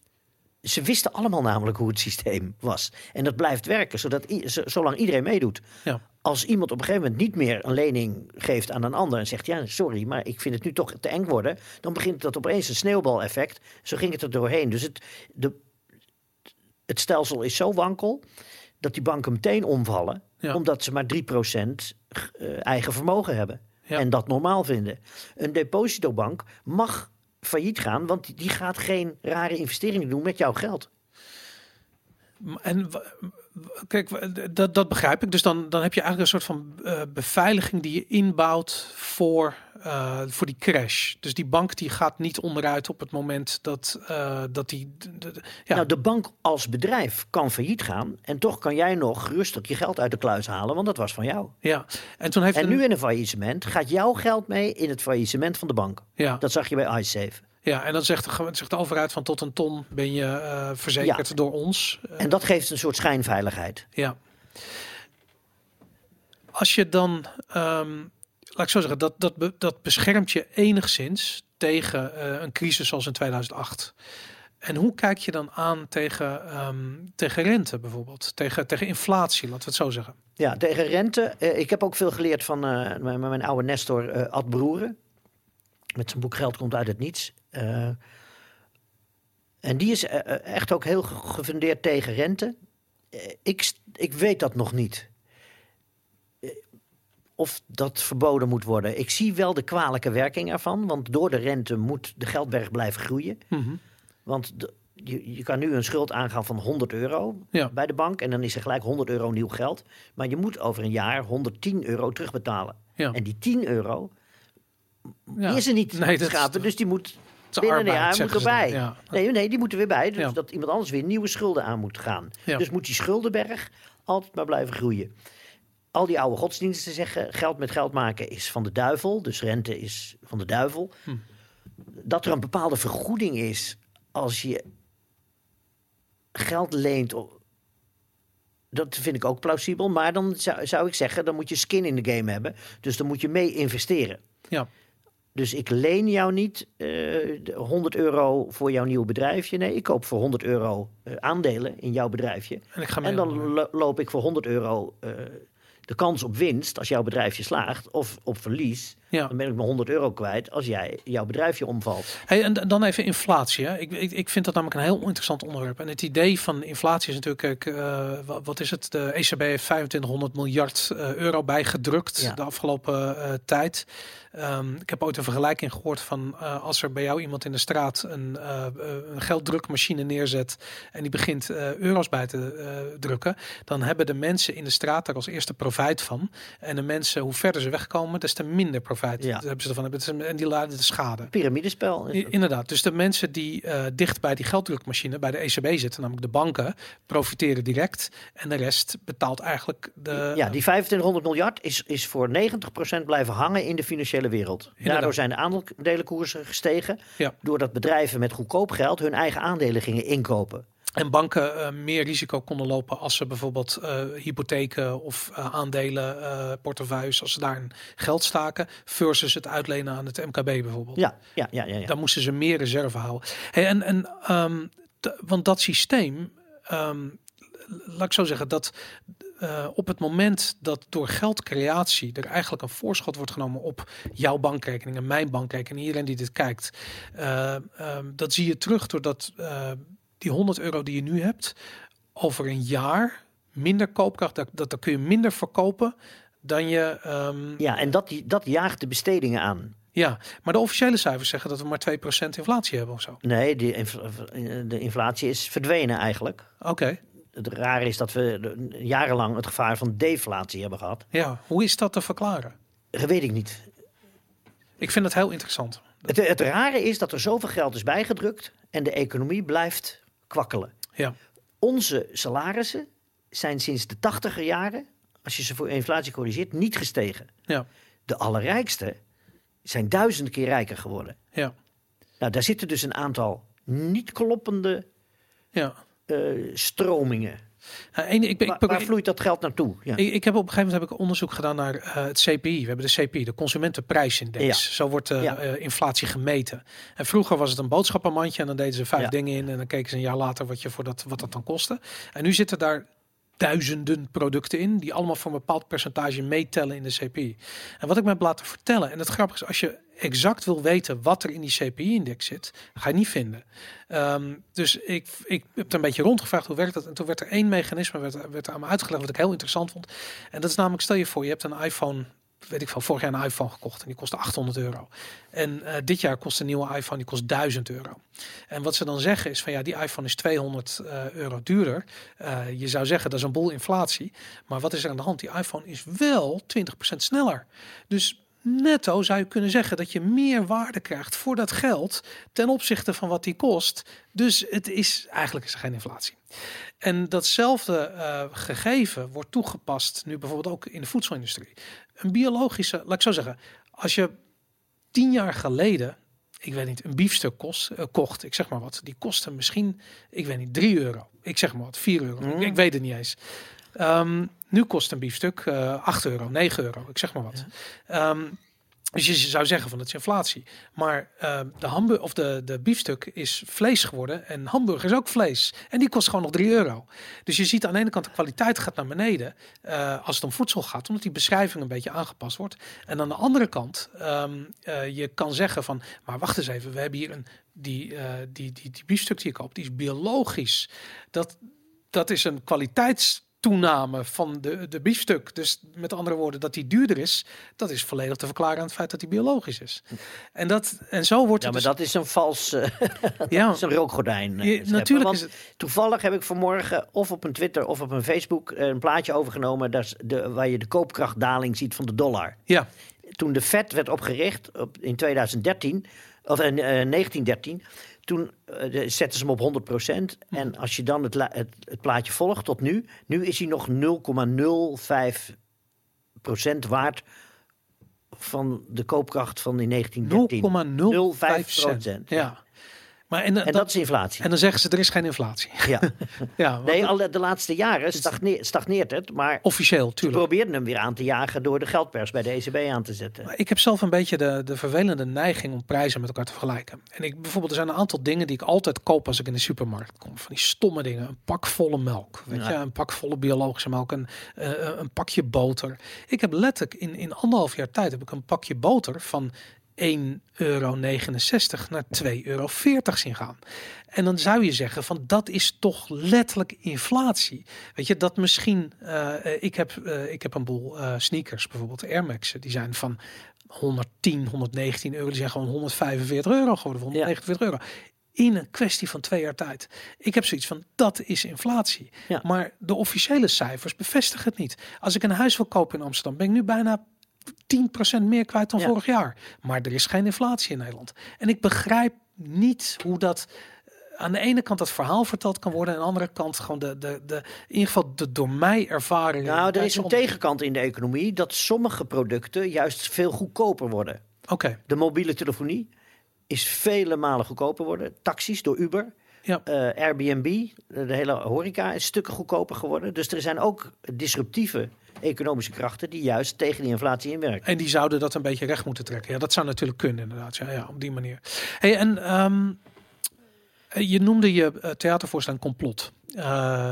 C: ze wisten allemaal namelijk hoe het systeem was. En dat blijft werken, zodat zolang iedereen meedoet.
A: Ja.
C: Als iemand op een gegeven moment niet meer een lening geeft aan een ander en zegt: Ja, sorry, maar ik vind het nu toch te eng worden. dan begint dat opeens een sneeuwbaleffect. Zo ging het er doorheen. Dus het, de, het stelsel is zo wankel dat die banken meteen omvallen.
A: Ja.
C: Omdat ze maar 3% uh, eigen vermogen hebben.
A: Ja.
C: En dat normaal vinden. Een depositobank mag failliet gaan, want die gaat geen rare investeringen doen met jouw geld.
A: En kijk, dat, dat begrijp ik. Dus dan, dan heb je eigenlijk een soort van uh, beveiliging die je inbouwt voor, uh, voor die crash. Dus die bank die gaat niet onderuit op het moment dat, uh, dat die. De, de,
C: ja. Nou, de bank als bedrijf kan failliet gaan. En toch kan jij nog rustig je geld uit de kluis halen, want dat was van jou.
A: Ja, en toen heeft
C: En
A: een...
C: nu in een faillissement gaat jouw geld mee in het faillissement van de bank.
A: Ja.
C: Dat zag je bij iSafe.
A: Ja, en dan zegt de, zegt de overheid van tot een ton ben je eh, verzekerd door ons. Eh,
C: En dat geeft een soort schijnveiligheid.
A: Ja. Als je dan, ehm, laat ik zo zeggen, dat, dat, dat beschermt je enigszins tegen eh, een crisis zoals in 2008. En hoe kijk je dan aan tegen, ehm, tegen rente bijvoorbeeld? Tegen, tegen inflatie, laten we het zo zeggen.
C: Ja, tegen rente. ik heb ook veel geleerd van mijn, mijn oude Nestor Ad Broeren. Met zijn boek Geld komt uit het niets. Eh, en die is eh, eh, echt ook heel ge- gefundeerd tegen rente. Ik, ik weet dat nog niet. Of dat verboden moet worden. Ik zie wel de kwalijke werking ervan. Want door de rente moet de geldberg blijven groeien. Want de- je, je kan nu een schuld aangaan van 100 euro
A: Ja.
C: bij de bank. En dan is er gelijk 100 euro nieuw geld. Maar je moet over een jaar 110 euro terugbetalen.
A: Ja.
C: En die 10 euro
A: Ja.
C: is er niet
A: Nee,
C: te schapen. Dus die moet binnen een
A: arbeid,
C: jaar moet erbij.
A: Ja.
C: Nee, nee, die moeten weer bij. Dus
A: Ja.
C: dat iemand anders weer nieuwe schulden aan moet gaan.
A: Ja.
C: Dus moet die schuldenberg altijd maar blijven groeien. Al die oude godsdiensten zeggen geld met geld maken is van de duivel. Dus rente is van de duivel.
A: Hm.
C: Dat er een bepaalde vergoeding is als je geld leent. Dat vind ik ook plausibel. Maar dan zou, zou ik zeggen, dan moet je skin in de game hebben. Dus dan moet je mee investeren.
A: Ja.
C: Dus ik leen jou niet eh, de 100 euro voor jouw nieuwe bedrijfje. Nee, ik koop voor 100 euro eh, aandelen in jouw bedrijfje.
A: En ik ga mee
C: En dan lo- loop ik voor 100 euro eh, de kans op winst als jouw bedrijfje slaagt. Of op verlies.
A: Ja.
C: Dan ben ik mijn 100 euro kwijt als jij jouw bedrijfje omvalt.
A: Hey, en dan even inflatie. Hè. Ik, ik, ik vind dat namelijk een heel interessant onderwerp. En het idee van inflatie is natuurlijk, eh, wa- wat is het? De ECB heeft 2500 miljard eh, euro bijgedrukt
C: Ja.
A: de afgelopen eh, tijd. Ehm, ik heb ooit een vergelijking gehoord van als er bij jou iemand in de straat een, een gelddrukmachine neerzet en die begint euro's bij te drukken, dan hebben de mensen in de straat daar als eerste profijt van. En de mensen, hoe verder ze wegkomen, des te minder profijt
C: Ja.
A: hebben ze ervan. En die laden de schade.
C: Piramidespel. is.
A: Inderdaad, dus de mensen die eh, dicht bij die gelddrukmachine, bij de ECB zitten, namelijk de banken, profiteren direct. En de rest betaalt eigenlijk de.
C: Ja, die 2500 miljard is, is voor 90% blijven hangen in de financiële wereld. Daardoor zijn de aandelenkoersen gestegen.
A: Ja.
C: Doordat bedrijven met goedkoop geld hun eigen aandelen gingen inkopen.
A: En banken eh, meer risico konden lopen als ze bijvoorbeeld eh, hypotheken of eh, aandelen, eh, portefeuilles, als ze daar geld staken, versus het uitlenen aan het MKB bijvoorbeeld.
C: Ja, ja, ja, ja. ja.
A: Dan moesten ze meer reserve houden. Hey, en en ehm, want dat systeem, ehm, laat ik zo zeggen, dat op het moment dat door geldcreatie er eigenlijk een voorschot wordt genomen op jouw bankrekening en mijn bankrekening, iedereen die dit kijkt, eh, ehm, dat zie je terug doordat die 100 euro die je nu hebt, over een jaar minder koopkracht, dat, dat, dat kun je minder verkopen dan je. ehm,
C: Ja, en dat, dat jaagt de bestedingen aan.
A: ja, maar de officiële cijfers zeggen dat we maar 2% inflatie hebben of zo.
C: Nee, die inf- de inflatie is verdwenen eigenlijk.
A: Oké,
C: Het rare is dat we jarenlang het gevaar van deflatie hebben gehad.
A: ja. Hoe is dat te verklaren?
C: Dat weet ik niet.
A: Ik vind het heel interessant.
C: Het, het rare is dat er zoveel geld is bijgedrukt en de economie blijft kwakkelen.
A: Ja,
C: Onze salarissen zijn sinds de tachtiger jaren, als je ze voor inflatie corrigeert, niet gestegen.
A: ja,
C: De allerrijkste zijn duizend keer rijker geworden.
A: ja,
C: Nou, daar zitten dus een aantal niet kloppende
A: ja.
C: eh, stromingen.
A: Nou, één- ik,
C: Waar,
A: ik,
C: waar vloeit dat geld naartoe? Ja.
A: ik, ik heb op een gegeven moment heb ik onderzoek gedaan naar eh, het CPI. We hebben de CPI, de Consumentenprijsindex.
C: Ja.
A: Zo wordt de
C: Ja.
A: eh, inflatie gemeten. En vroeger was het een boodschappenmandje en dan deden ze vijf dingen in en dan keken ze een jaar later wat, je voor dat, wat dat dan kostte. En nu zitten daar duizenden producten in die allemaal voor een bepaald percentage meetellen in de CPI. En wat ik me heb laten vertellen, en het grappige is als je exact wil weten wat er in die CPI-index zit, ga je niet vinden. Ehm, dus ik, ik heb er een beetje rondgevraagd hoe werkt dat. En toen werd er één mechanisme werd, werd er aan me uitgelegd wat ik heel interessant vond. En dat is namelijk, stel je voor, je hebt een iPhone, weet ik veel, vorig jaar een iPhone gekocht en die kostte 800 euro. En eh, dit jaar kost een nieuwe iPhone, die kost 1000 euro. En wat ze dan zeggen is van ja, die iPhone is 200 eh, euro duurder. Eh, je zou zeggen dat is een boel inflatie. Maar wat is er aan de hand? Die iPhone is wel 20% sneller. Dus netto zou je kunnen zeggen dat je meer waarde krijgt voor dat geld ten opzichte van wat die kost. Dus het is eigenlijk is er geen inflatie. En datzelfde gegeven wordt toegepast nu bijvoorbeeld ook in de voedselindustrie. Een biologische, laat ik zo zeggen, als je tien jaar geleden ik weet niet, een biefstuk kost, eh, kocht, ik zeg maar wat, die kostte misschien, ik weet niet, 3 euro. Ik zeg maar wat, 4 euro.
C: Mhm.
A: Ik, ik weet het niet eens. Ehm, nu kost een biefstuk eh 8 euro, 9 euro, ik zeg maar wat. Ehm, dus je zou zeggen van het is inflatie. Maar eh, de, hamburger of de, de biefstuk is vlees geworden. En hamburger is ook vlees. En die kost gewoon nog 3 euro. Dus je ziet aan de ene kant de kwaliteit gaat naar beneden. eh, als het om voedsel gaat. Omdat die beschrijving een beetje aangepast wordt. En aan de andere kant, ehm, eh, je kan zeggen van. Maar wacht eens even, we hebben hier een. Die, eh, die, die, die biefstuk die je koopt, die is biologisch. Dat, dat is een kwaliteitstoename van de, de biefstuk. Dus met andere woorden, dat die duurder is, dat is volledig te verklaren aan het feit dat die biologisch is. En, dat, en zo wordt
C: Ja, maar
A: dus-
C: dat is een vals, eh, [LAUGHS]
A: ja,
C: is een rookgordijn. eh,
A: je- natuurlijk is het.
C: Toevallig heb ik vanmorgen of op een Twitter of op een Facebook eh, een plaatje overgenomen dat is de, waar je de koopkrachtdaling ziet van de dollar.
A: Ja,
C: Toen de Fed werd opgericht op, in 2013, of in eh, 1913, toen eh, zetten ze hem op 100% En als je dan het, het, het plaatje volgt tot nu, nu is hij nog 0,05% waard van de koopkracht van in 1913.
A: 0,05 cent.
C: procent.
A: Ja. Maar en,
C: En
A: dat,
C: dat is inflatie.
A: en dan zeggen ze er is geen inflatie.
C: Ja. [LAUGHS]
A: Ja,
C: Nee, al de laatste jaren stagneert, stagneert het, maar
A: officieel,
C: ze
A: tuurlijk.
C: probeerden hem weer aan te jagen door de geldpers bij de ECB aan te zetten.
A: Maar Ik heb zelf een beetje de, de vervelende neiging om prijzen met elkaar te vergelijken. En ik bijvoorbeeld, er zijn een aantal dingen die ik altijd koop als ik in de supermarkt kom. Van die stomme dingen. Een pak volle melk. Weet
C: Ja.
A: je, een pak volle biologische melk. Een, eh, een pakje boter. Ik heb letterlijk in, in anderhalf jaar tijd heb ik een pakje boter van 1,69 euro naar 2,40 euro zien gaan. En dan zou je zeggen van dat is toch letterlijk inflatie. Weet je, dat misschien, eh, eh, ik, heb, eh, ik heb een boel sneakers, bijvoorbeeld Air Max'en, die zijn van 110, 119 euro, die zijn gewoon 145 euro geworden, of 149 euro. In een kwestie van twee jaar tijd. Ik heb zoiets van, dat is inflatie.
C: Ja.
A: Maar de officiële cijfers bevestigen het niet. Als ik een huis wil kopen in Amsterdam, ben ik nu bijna 10% meer kwijt dan
C: Ja.
A: vorig jaar. Maar er is geen inflatie in Nederland. En ik begrijp niet hoe dat eh, aan de ene kant dat verhaal verteld kan worden. En aan de andere kant gewoon de, de, de, in ieder geval de door mij ervaringen.
C: Nou, er is een tegenkant in de economie dat sommige producten juist veel goedkoper worden.
A: Oké,
C: De mobiele telefonie is vele malen goedkoper worden. Taxis door Uber.
A: Ja.
C: Eh, Airbnb, de hele horeca is stukken goedkoper geworden. Dus er zijn ook disruptieve economische krachten die juist tegen die inflatie inwerken.
A: En die zouden dat een beetje recht moeten trekken. Ja, dat zou natuurlijk kunnen inderdaad. Ja, ja op die manier. Hey, en ehm, eh, je noemde je eh, theatervoorstelling Complot.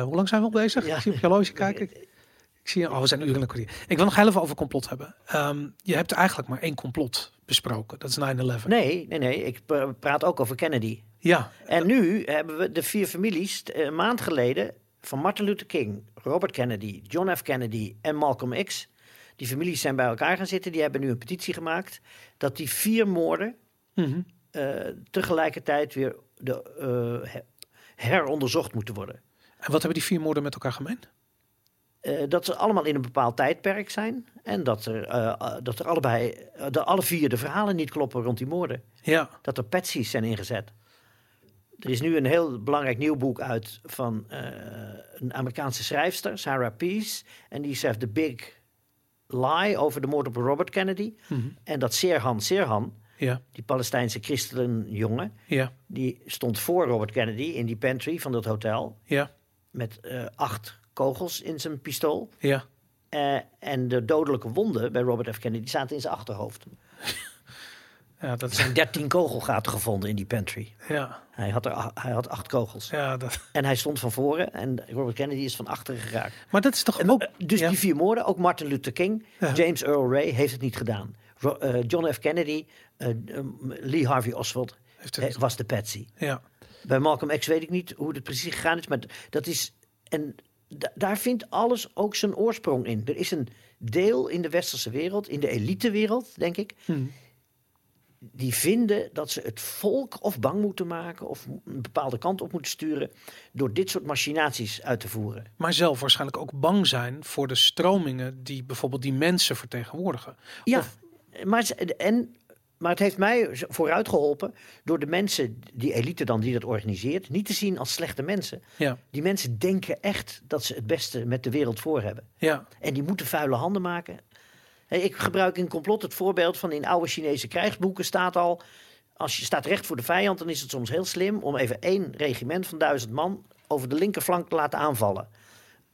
A: Hoe lang zijn we al bezig?
C: Ja.
A: Ik zie op je horloge kijken. Ik, zie, oh, we zijn uren kwartier. Ik wil nog heel even over complot hebben. Ehm, je hebt eigenlijk maar één complot besproken. Dat is 9-11.
C: Nee, nee, nee. Ik pra- praat ook over Kennedy.
A: Ja,
C: En nu hebben we de vier families eh, een maand geleden van Martin Luther King, Robert Kennedy, John F. Kennedy en Malcolm X. Die families zijn bij elkaar gaan zitten. Die hebben nu een petitie gemaakt dat die vier moorden
A: Mhm.
C: eh, tegelijkertijd weer de, eh, he- heronderzocht moeten worden.
A: En wat hebben die vier moorden met elkaar gemeen?
C: Eh, dat ze allemaal in een bepaald tijdperk zijn. En dat er, eh, eh, dat er allebei, eh, de, alle vier de verhalen niet kloppen rond die moorden.
A: Ja,
C: Dat er patsies zijn ingezet. Er is nu een heel belangrijk nieuw boek uit van eh, een Amerikaanse schrijfster, Sarah Peace. En die schrijft The Big Lie over de moord op Robert Kennedy.
A: Mhm.
C: En dat Serhan Serhan,
A: ja,
C: die Palestijnse christenjongen,
A: ja,
C: die stond voor Robert Kennedy in die pantry van dat hotel.
A: ja,
C: Met eh, acht kogels in zijn pistool.
A: ja.
C: Eh, en de dodelijke wonden bij Robert F. Kennedy zaten in zijn achterhoofd. [LAUGHS]
A: Ja, dat
C: Er zijn dertien kogelgaten gevonden in die pantry.
A: ja,
C: Hij had, er, hij had acht kogels.
A: ja, dat.
C: En hij stond van voren en Robert Kennedy is van achteren geraakt.
A: Maar dat is toch
C: En
A: ook.
C: ook, dus
A: ja.
C: die vier moorden, ook Martin Luther King,
A: Ja.
C: James Earl Ray heeft het niet gedaan. Ro- eh, John F. Kennedy, eh, eh, Lee Harvey Oswald
A: het
C: eh, was de patsy.
A: Ja,
C: Bij Malcolm X weet ik niet hoe het precies gegaan is, maar dat is. En da- daar vindt alles ook zijn oorsprong in. Er is een deel in de westerse wereld, in de elitewereld, denk ik,
A: Hm.
C: Die vinden dat ze het volk of bang moeten maken of een bepaalde kant op moeten sturen door dit soort machinaties uit te voeren.
A: maar zelf waarschijnlijk ook bang zijn voor de stromingen die bijvoorbeeld die mensen vertegenwoordigen.
C: Ja,
A: Of-
C: maar, en, maar het heeft mij vooruit geholpen door de mensen, die elite dan die dat organiseert, niet te zien als slechte mensen.
A: Ja,
C: Die mensen denken echt dat ze het beste met de wereld voor hebben.
A: ja,
C: En die moeten vuile handen maken. Ik gebruik in complot het voorbeeld van in oude Chinese krijgsboeken staat al... Als je staat recht voor de vijand, dan is het soms heel slim om even één regiment van duizend man over de linkerflank te laten aanvallen.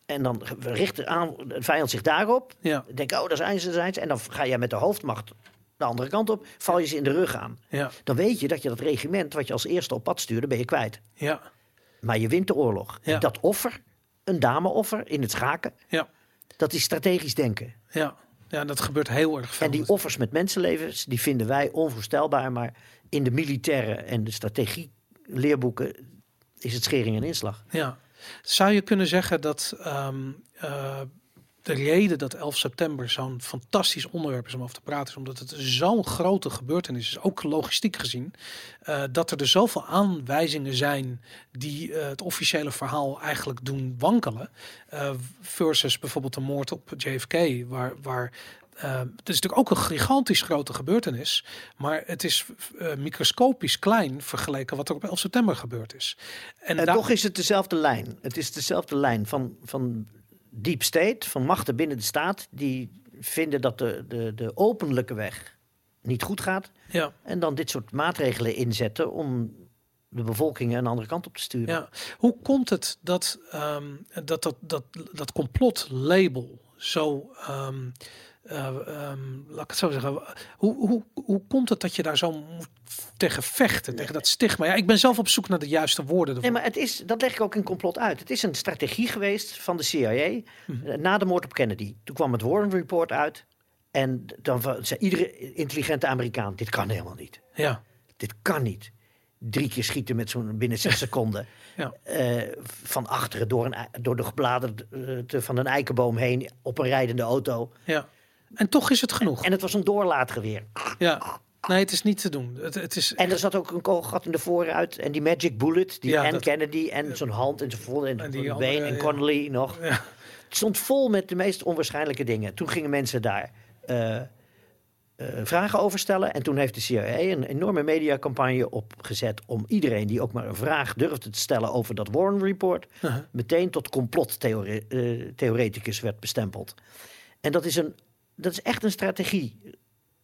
C: En dan richt de, aan, de vijand zich daarop.
A: Ja,
C: Denk, oh, daar zijn ze, daar zijn ze. En dan ga jij met de hoofdmacht de andere kant op, val je ze in de rug aan.
A: ja,
C: Dan weet je dat je dat regiment wat je als eerste op pad stuurde, ben je kwijt.
A: ja,
C: Maar je wint de oorlog.
A: Ja.
C: En dat offer, een dameoffer in het schaken,
A: ja,
C: dat is strategisch denken.
A: ja. Ja, dat gebeurt heel erg veel.
C: En die offers met mensenlevens, die vinden wij onvoorstelbaar. Maar in de militaire en de strategie leerboeken is het schering en inslag.
A: Ja. Zou je kunnen zeggen dat ehm, eh, de reden dat 11 september zo'n fantastisch onderwerp is om over te praten, is omdat het zo'n grote gebeurtenis is, ook logistiek gezien, eh, dat er dus zoveel aanwijzingen zijn die eh, het officiële verhaal eigenlijk doen wankelen, eh, versus bijvoorbeeld de moord op JFK, waar, waar het is natuurlijk ook een gigantisch grote gebeurtenis, maar het is microscopisch klein vergeleken wat er op 11 september gebeurd is.
C: En
A: daar-
C: toch is het dezelfde lijn. Het is dezelfde lijn van, van deep state, van machten binnen de staat, die vinden dat de, de, de openlijke weg niet goed gaat.
A: ja.
C: En dan dit soort maatregelen inzetten om de bevolking een andere kant op te sturen.
A: Ja, hoe komt het dat ehm, dat, dat, dat, dat complotlabel zo, ehm, eh, ehm, laat ik het zo zeggen, hoe, hoe, hoe komt het dat je daar zo moet tegen vechten, tegen dat stigma? Ja, ik ben zelf op zoek naar de juiste woorden.
C: Nee,
A: ervoor.
C: maar het is, dat leg ik ook in complot uit. Het is een strategie geweest van de CIA
A: Mhm.
C: eh, na de moord op Kennedy. Toen kwam het Warren Report uit. En dan zei iedere intelligente Amerikaan: dit kan helemaal niet.
A: Ja,
C: Dit kan niet. Drie keer schieten met zo'n binnen zes [LAUGHS] seconden.
A: ja,
C: Eh, van achteren door, een, door de gebladerte van een eikenboom heen op een rijdende auto.
A: ja. En toch is het genoeg.
C: En het was een doorlaatgeweer.
A: Ja, nee, het is niet te doen. Het, het is,
C: En er zat ook een kogelgat in de vooruit. En die Magic Bullet, die
A: Ja,
C: en
A: dat-
C: Kennedy en zo'n hand en zijn en,
A: En die
C: been en
A: ja.
C: Connolly nog.
A: ja,
C: Het stond vol met de meest onwaarschijnlijke dingen. Toen gingen mensen daar eh, eh, vragen over stellen. En toen heeft de CIA een enorme mediacampagne opgezet... om iedereen die ook maar een vraag durfde te stellen over dat Warren Report... Meteen tot complottheoreticus werd bestempeld. En dat is, een, dat is echt een strategie.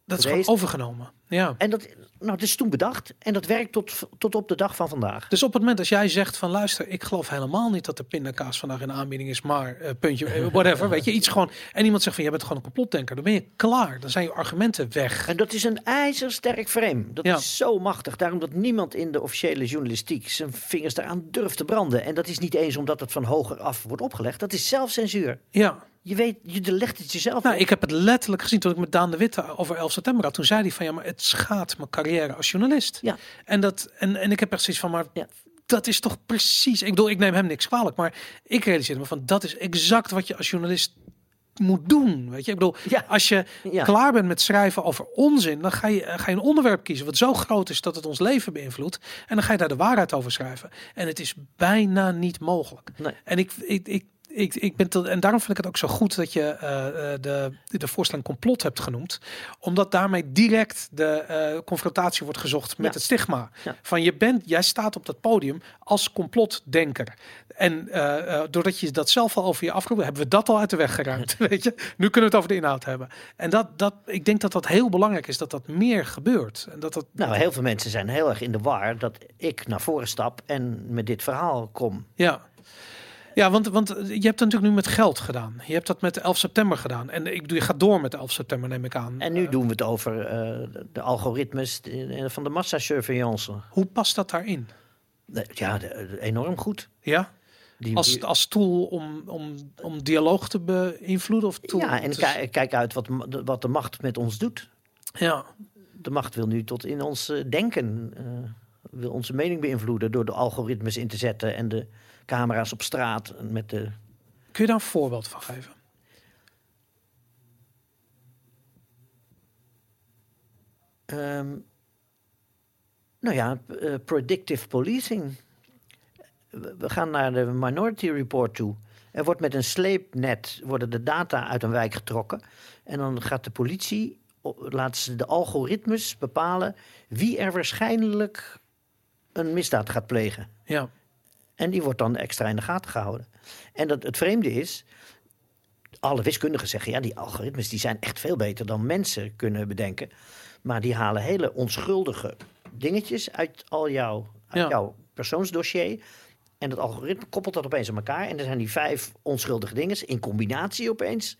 A: dat is gewoon overgenomen. Ja.
C: En dat, nou, dat is toen bedacht. En dat werkt tot, tot op de dag van vandaag.
A: Dus op het moment als jij zegt van luister, ik geloof helemaal niet dat de pindakaas vandaag in aanbieding is, maar eh, puntje, eh, whatever, [LAUGHS] weet je, iets gewoon. En iemand zegt van jij bent gewoon een complotdenker, dan ben je klaar. Dan zijn je argumenten weg.
C: En dat is een ijzersterk frame. Dat
A: Ja.
C: is zo machtig. Daarom dat niemand in de officiële journalistiek zijn vingers daaraan durft te branden. En dat is niet eens omdat het van hoger af wordt opgelegd. Dat is zelfcensuur.
A: Ja,
C: Je weet, je legt het jezelf
A: nou,
C: op.
A: ik heb het letterlijk gezien toen ik met Daan de Witte over 11 september had. Toen zei hij van ja, maar het schaadt mijn carrière als journalist.
C: Ja.
A: En, dat, en, en ik heb zoiets van, maar
C: Ja.
A: dat is toch precies. Ik bedoel, ik neem hem niks kwalijk, maar ik realiseer me van dat is exact wat je als journalist moet doen. Weet je, ik bedoel,
C: Ja.
A: als je
C: Ja.
A: klaar bent met schrijven over onzin, dan ga je, eh, ga je een onderwerp kiezen wat zo groot is dat het ons leven beïnvloedt. En dan ga je daar de waarheid over schrijven. En het is bijna niet mogelijk.
C: Nee.
A: En ik, ik, ik, ik, ik ben tot, en daarom vind ik het ook zo goed dat je eh, eh, de, de voorstelling complot hebt genoemd. Omdat daarmee direct de eh, confrontatie wordt gezocht met
C: Ja.
A: het stigma.
C: Ja.
A: Van je bent, jij staat op dat podium als complotdenker. En doordat je dat zelf al over je afroept, hebben we dat al uit de weg geruimd. [LAUGHS] Weet je? Nu kunnen we het over de inhoud hebben. En dat, dat, ik denk dat dat heel belangrijk is, dat dat meer gebeurt. En dat dat,
C: Nou, heel veel mensen zijn heel erg in de war dat ik naar voren stap en met dit verhaal kom.
A: Ja. Ja, want, want je hebt het natuurlijk nu met geld gedaan. Je hebt dat met de 11 september gedaan. En ik bedoel, je gaat door met de 11 september, neem ik aan.
C: En nu
A: Eh,
C: doen we het over eh, de algoritmes van de massasurveillance.
A: hoe past dat daarin?
C: Ja, enorm goed.
A: Ja?
C: Die,
A: Als, als tool om, om, om dialoog te beïnvloeden? Of tool
C: ja, en
A: te-
C: kijk uit wat, wat de macht met ons doet.
A: Ja,
C: De macht wil nu tot in ons eh, denken, wil onze mening beïnvloeden door de algoritmes in te zetten en de camera's op straat met de.
A: kun je daar een voorbeeld van geven?
C: Ehm, nou ja, eh, predictive policing. We gaan naar de Minority Report toe. Er wordt met een sleepnet worden de data uit een wijk getrokken. En dan gaat de politie, laten ze de algoritmes bepalen wie er waarschijnlijk een misdaad gaat plegen.
A: Ja,
C: En die wordt dan extra in de gaten gehouden. En dat, het vreemde is, alle wiskundigen zeggen, ja, die algoritmes die zijn echt veel beter dan mensen kunnen bedenken. Maar die halen hele onschuldige dingetjes uit al jouw, uit
A: Ja.
C: jouw persoonsdossier. En het algoritme koppelt dat opeens aan elkaar. En er zijn die vijf onschuldige dingen in combinatie opeens.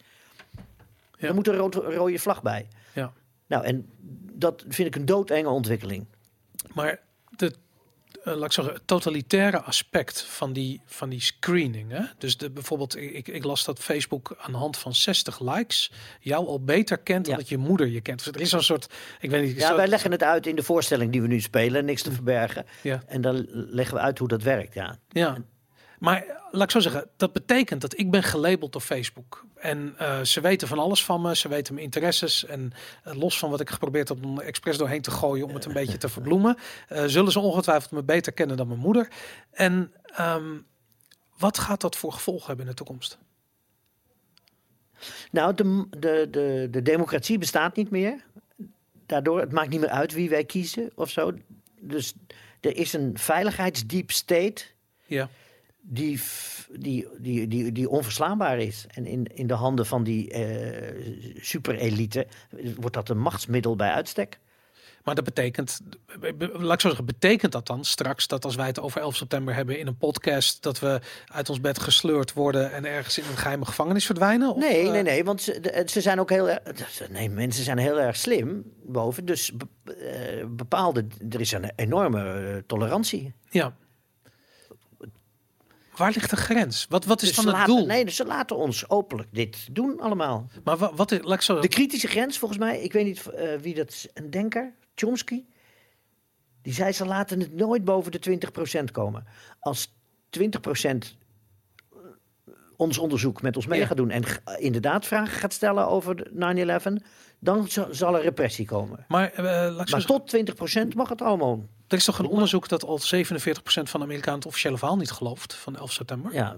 A: Ja.
C: Er moet een rood, rode vlag bij.
A: Ja.
C: Nou, en dat vind ik een doodenge ontwikkeling.
A: Maar de, laat ik zeggen, het totalitaire aspect van die, van die screening. Hè? Dus de, bijvoorbeeld, ik, ik las dat Facebook aan de hand van 60 likes jou al beter kent dan
C: Ja.
A: dat je moeder je kent. Dus er is een soort, ik weet niet.
C: Ja,
A: zo-
C: wij leggen het uit in de voorstelling die we nu spelen. Niks te verbergen.
A: ja.
C: En dan leggen we uit hoe dat werkt, ja.
A: Ja, maar eh, laat ik zo zeggen, dat betekent dat ik ben gelabeld door Facebook. En eh, ze weten van alles van me, ze weten mijn interesses. En eh, los van wat ik geprobeerd heb om er expres doorheen te gooien om het een beetje te verbloemen, zullen ze ongetwijfeld me beter kennen dan mijn moeder. En ehm, wat gaat dat voor gevolgen hebben in de toekomst?
C: Nou, de, de, de, de democratie bestaat niet meer. Daardoor, het maakt niet meer uit wie wij kiezen of zo. Dus er is een veiligheidsdeep state
A: Ja,
C: die, die, die, die, die onverslaanbaar is. En in, in de handen van die eh superelite wordt dat een machtsmiddel bij uitstek.
A: maar dat betekent, laat ik zo zeggen, betekent dat dan straks dat als wij het over 11 september hebben in een podcast, dat we uit ons bed gesleurd worden en ergens in een geheime gevangenis verdwijnen? Of,
C: Nee,
A: eh,
C: nee, nee, want ze, de- ze zijn ook heel erg. Nee, mensen zijn heel erg slim boven. Dus be- eh, bepaalde. Er is een enorme eh, tolerantie.
A: Ja. Waar ligt de grens? Wat, wat is
C: Dus
A: dan het
C: laten,
A: doel?
C: Nee, dus ze laten ons openlijk dit doen allemaal.
A: Maar wat, wat is, laat ik zo...
C: De kritische grens, volgens mij, ik weet niet eh, wie dat is, een denker, Chomsky. Die zei ze laten het nooit boven de 20% komen. Als 20% ons onderzoek met ons mee
A: Ja.
C: gaat doen en inderdaad vragen gaat stellen over de 9-11, dan zal er repressie komen.
A: maar eh,
C: Maar
A: zeggen,
C: tot 20% mag het allemaal.
A: er is toch een onderzoek dat al 47% van de Amerikanen het officiële verhaal niet gelooft van 11 september?
C: Ja.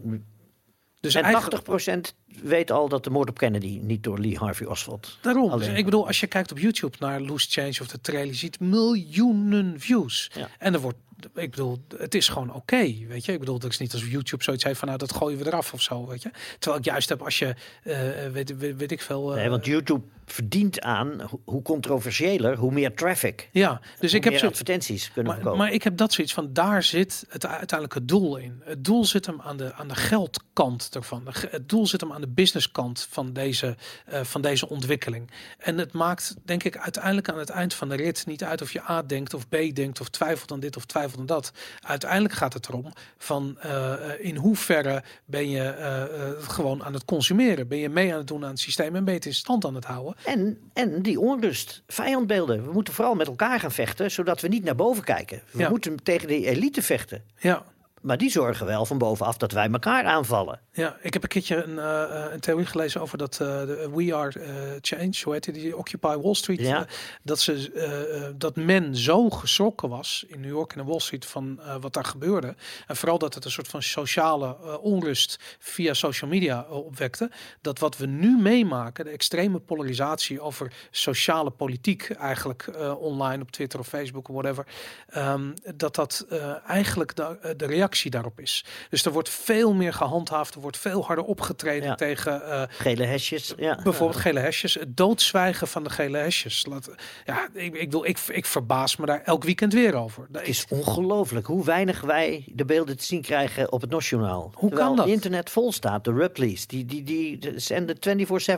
A: dus
C: En
A: eigenlijk
C: 80% weet al dat de moord op Kennedy niet door Lee Harvey Oswald.
A: daarom.
C: alleen.
A: Ik bedoel, als je kijkt op YouTube naar Loose Change of de trailer, je ziet miljoenen views.
C: Ja.
A: En er wordt, ik bedoel, het is gewoon oké, weet je. Ik bedoel, dat is niet als YouTube zoiets heeft van, nou, dat gooien we eraf of zo, weet je. Terwijl ik juist heb als je, eh, weet, weet, weet ik veel... eh,
C: Nee, want YouTube verdient aan, ho- hoe controversiëler, hoe meer traffic.
A: ja, dus ik heb zo,
C: advertenties kunnen
A: Maar, maar ik heb dat zoiets van, daar zit het uiteindelijk het doel in. Het doel zit hem aan de, aan de geldkant ervan. Het doel zit hem aan de businesskant van deze, eh, van deze ontwikkeling. En het maakt, denk ik, uiteindelijk aan het eind van de rit niet uit of je A denkt of B denkt of twijfelt aan dit of twijfelt aan dat. Uiteindelijk gaat het erom van eh, in hoeverre ben je eh, eh, gewoon aan het consumeren. Ben je mee aan het doen aan het systeem en ben je het in stand aan het houden.
C: En, en die onrust, vijandbeelden. We moeten vooral met elkaar gaan vechten, zodat we niet naar boven kijken. We
A: Ja.
C: moeten tegen die elite vechten.
A: Ja,
C: Maar die zorgen wel van bovenaf dat wij elkaar aanvallen.
A: Ja, ik heb een keertje een, eh, eh, een theorie gelezen over dat eh, de We Are Change, hoe heet die, die Occupy Wall Street,
C: Ja.
A: dat, ze, dat men zo geschrokken was in New York en in Wall Street van wat daar gebeurde. En vooral dat het een soort van sociale onrust via social media opwekte. Dat wat we nu meemaken, de extreme polarisatie over sociale politiek eigenlijk online op Twitter of Facebook of whatever, ehm, dat dat eigenlijk de, de reactie daarop is. Dus er wordt veel meer gehandhaafd, er wordt veel harder opgetreden
C: Ja.
A: tegen eh,
C: Gele hesjes. Ja.
A: bijvoorbeeld gele hesjes. Het doodzwijgen van de gele hesjes. Laat, ja, ik, ik, wil, ik, ik verbaas me daar elk weekend weer over. Dat
C: is ongelooflijk hoe weinig wij de beelden te zien krijgen op het NOS-journaal.
A: Hoe
C: Terwijl
A: kan dat?
C: internet vol staat. De Ripleys, die, die, die, die zenden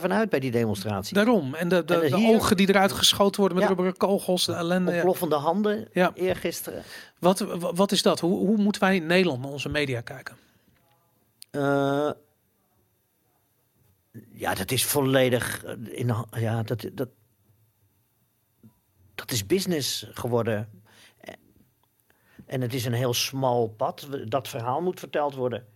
C: 24-7 uit bij die demonstratie.
A: Daarom. En de, de,
C: En
A: de
C: hier-
A: ogen die eruit geschoten worden met
C: Ja.
A: rubberen kogels, de ellende.
C: Ontploffende handen,
A: Ja.
C: eergisteren.
A: Wat, wat is dat? Hoe, hoe moeten wij in Nederland naar onze media kijken?
C: Eh, ja, dat is volledig. eh, In, ja, dat, dat, dat is business geworden. Eh, En het is een heel smal pad. Dat verhaal moet verteld worden.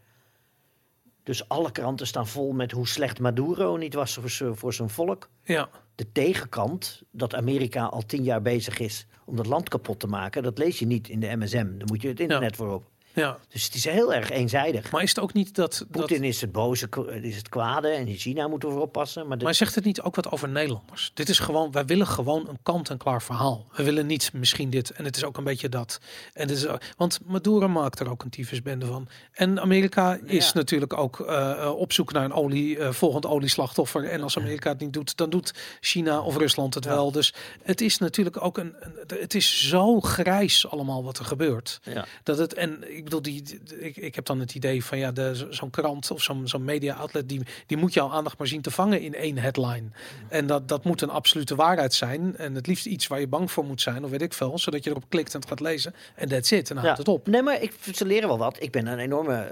C: Dus alle kranten staan vol met hoe slecht Maduro niet was voor voor zijn volk.
A: Ja,
C: De tegenkant, dat Amerika al tien jaar bezig is om dat land kapot te maken, dat lees je niet in de MSM. Dan moet je het internet voor op.
A: Ja.
C: Dus het is heel erg eenzijdig.
A: Maar is het ook niet dat... dat
C: Poetin is het boze, is het kwade en in China moeten we voor oppassen. Maar, de-
A: maar zegt het niet ook wat over Nederlanders? Dit is gewoon, wij willen gewoon een kant-en-klaar verhaal. We willen niet misschien dit en het is ook een beetje dat. En het is, want Maduro maakt er ook een tyfusbende van. En Amerika is
C: Ja.
A: natuurlijk ook eh, eh, op zoek naar een olie, eh, volgend olieslachtoffer. En als Amerika het niet doet, dan doet China of Rusland het
C: Ja.
A: wel. Dus het is natuurlijk ook een, een- het is zo grijs allemaal wat er gebeurt.
C: ja.
A: Dat het, en ik bedoel, die, ik, ik heb dan het idee van ja, zo'n krant of zo'n zo'n media outlet, die, die moet jouw aandacht maar zien te vangen in één headline. En dat, dat moet een absolute waarheid zijn. En het liefst iets waar je bang voor moet zijn, of weet ik veel, zodat je erop klikt en het gaat lezen. En that's it. En dan houdt het op.
C: Nee, maar ik, ze leren wel wat. Ik ben een enorme.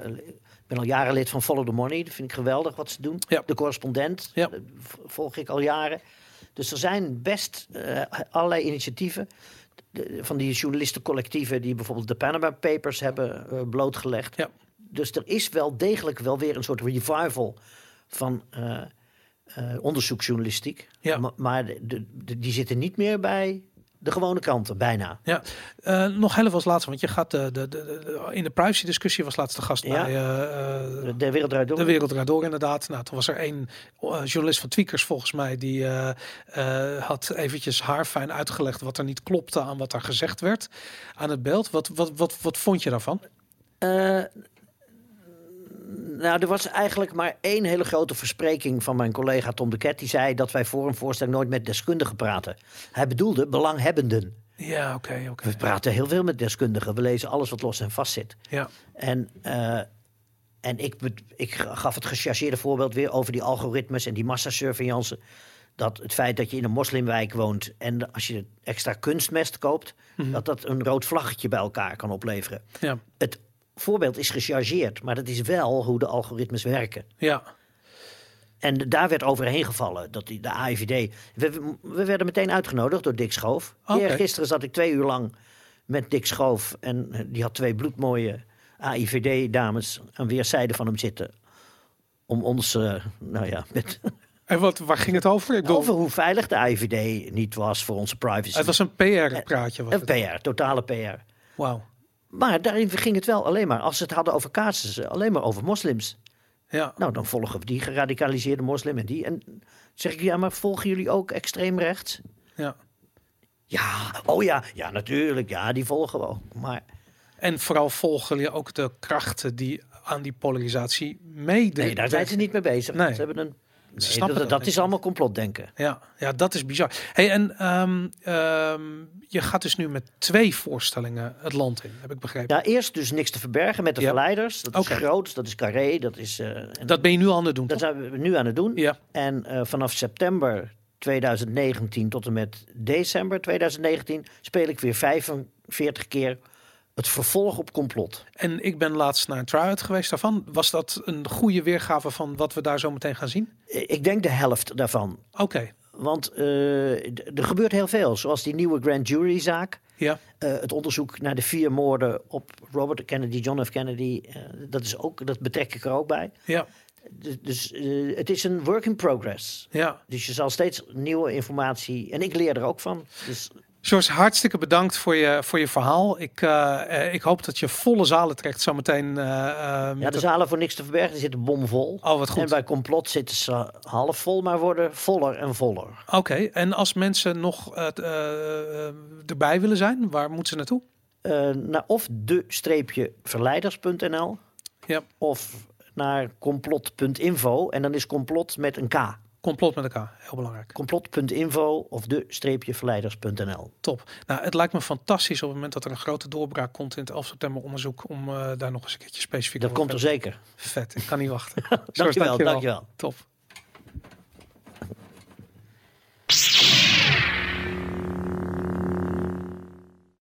C: Ik ben al jaren lid van Follow the Money. Dat vind ik geweldig wat ze doen.
A: Ja.
C: De correspondent
A: Ja.
C: eh, volg ik al jaren. Dus er zijn best eh, allerlei initiatieven. De- van die journalistencollectieven die bijvoorbeeld de Panama Papers hebben eh, blootgelegd.
A: Ja.
C: Dus er is wel degelijk wel weer een soort revival van eh, eh, onderzoeksjournalistiek.
A: Ja.
C: Maar de, de- de- die zitten niet meer bij de gewone kranten, bijna.
A: Ja, Eh, nog heel als laatste, want je gaat de, de, de, de- in de privacy discussie was laatste gast
C: Ja.
A: bij eh, eh,
C: De, de wereld draait door.
A: De wereld draait door inderdaad. Nou, toen was er één eh, journalist van Tweakers volgens mij die eh, eh, had eventjes haarfijn uitgelegd wat er niet klopte aan wat er gezegd werd aan het beeld. Wat, wat, wat, wat vond je daarvan?
C: Nou, er was eigenlijk maar één hele grote verspreking van mijn collega Tom de Ket. Die zei dat wij voor een voorstel nooit met deskundigen praten. Hij bedoelde belanghebbenden.
A: Ja, oké, oké.
C: We praten heel veel met deskundigen. We lezen alles wat los en vast zit.
A: Ja,
C: En, eh, en ik, ik gaf het gechargeerde voorbeeld weer over die algoritmes en die massasurveillance. Dat het feit dat je in een moslimwijk woont en als je extra kunstmest koopt, dat dat een rood vlaggetje bij elkaar kan opleveren.
A: ja,
C: Het voorbeeld is gechargeerd, maar dat is wel hoe de algoritmes werken.
A: ja.
C: En daar werd overheen gevallen dat die, de AIVD. We, we werden meteen uitgenodigd door Dick Schoof. Gisteren zat ik twee uur lang met Dick Schoof. En eh, die had twee bloedmooie AIVD-dames aan weerszijden van hem zitten. Om ons, eh, nou ja, met, [LAUGHS]
A: En wat, waar ging het over? Ik bedoel,
C: over hoe veilig de AIVD niet was voor onze privacy.
A: het was een PR-praatje. was
C: een
A: het.
C: PR, totale PR.
A: Wauw.
C: Maar daarin ging het wel alleen maar, als ze het hadden over casussen, alleen maar over moslims.
A: Ja.
C: Nou, dan volgen we die geradicaliseerde moslim en die. En zeg ik, ja, maar volgen jullie ook extreem rechts?
A: ja.
C: Ja, oh ja, ja, natuurlijk. Ja, die volgen we ook. Maar
A: En vooral volgen je ook de krachten die aan die polarisatie meedoen.
C: nee, daar zijn ze niet mee bezig.
A: Nee.
C: Ze hebben een. Nee,
A: snappen
C: dat
A: dat
C: is allemaal complotdenken.
A: Ja, ja, dat is bizar. Hey, en ehm, ehm, je gaat dus nu met twee voorstellingen het land in, heb ik begrepen.
C: Ja, eerst dus niks te verbergen met de
A: Ja.
C: verleiders. Dat is groot, dat is carré, dat is. eh, en
A: Dat ben je nu aan het doen.
C: dat
A: toch?
C: zijn we nu aan het doen.
A: Ja,
C: En eh, vanaf september 2019 tot en met december 2019 speel ik weer 45 keer het vervolg op complot.
A: en ik ben laatst naar een try-out geweest daarvan. Was dat een goede weergave van wat we daar zo meteen gaan zien?
C: Ik denk de helft daarvan.
A: Oké,
C: Want eh, er gebeurt heel veel, zoals die nieuwe grand jury zaak.
A: ja,
C: Eh, het onderzoek naar de vier moorden op Robert Kennedy, John F. Kennedy. eh, dat, is ook, dat betrek ik er ook bij.
A: ja,
C: Dus, het is een work in progress.
A: ja.
C: Dus je zal steeds nieuwe informatie. En ik leer er ook van. Dus
A: George, hartstikke bedankt voor je, voor je verhaal. Ik, eh, eh, ik hoop dat je volle zalen trekt zometeen. eh,
C: ja, de
A: het-
C: zalen voor niks te verbergen die zitten bomvol.
A: Oh, wat goed.
C: En bij complot zitten ze half vol, maar worden voller en voller.
A: Oké, en als mensen nog erbij willen zijn, waar moeten ze naartoe?
C: Naar of de-verleiders.nl
A: Ja,
C: of naar complot.info. En dan is complot met een K.
A: complot met elkaar, heel belangrijk.
C: Complot.info of de-verleiders.nl.
A: Top. Nou, het lijkt me fantastisch op het moment dat er een grote doorbraak komt in het 11 september onderzoek om eh, daar nog eens een keertje specifiek
C: Dat komt er zeker.
A: Vet, ik kan niet wachten. [LAUGHS] George,
C: Dankjewel, dankjewel.
A: Top.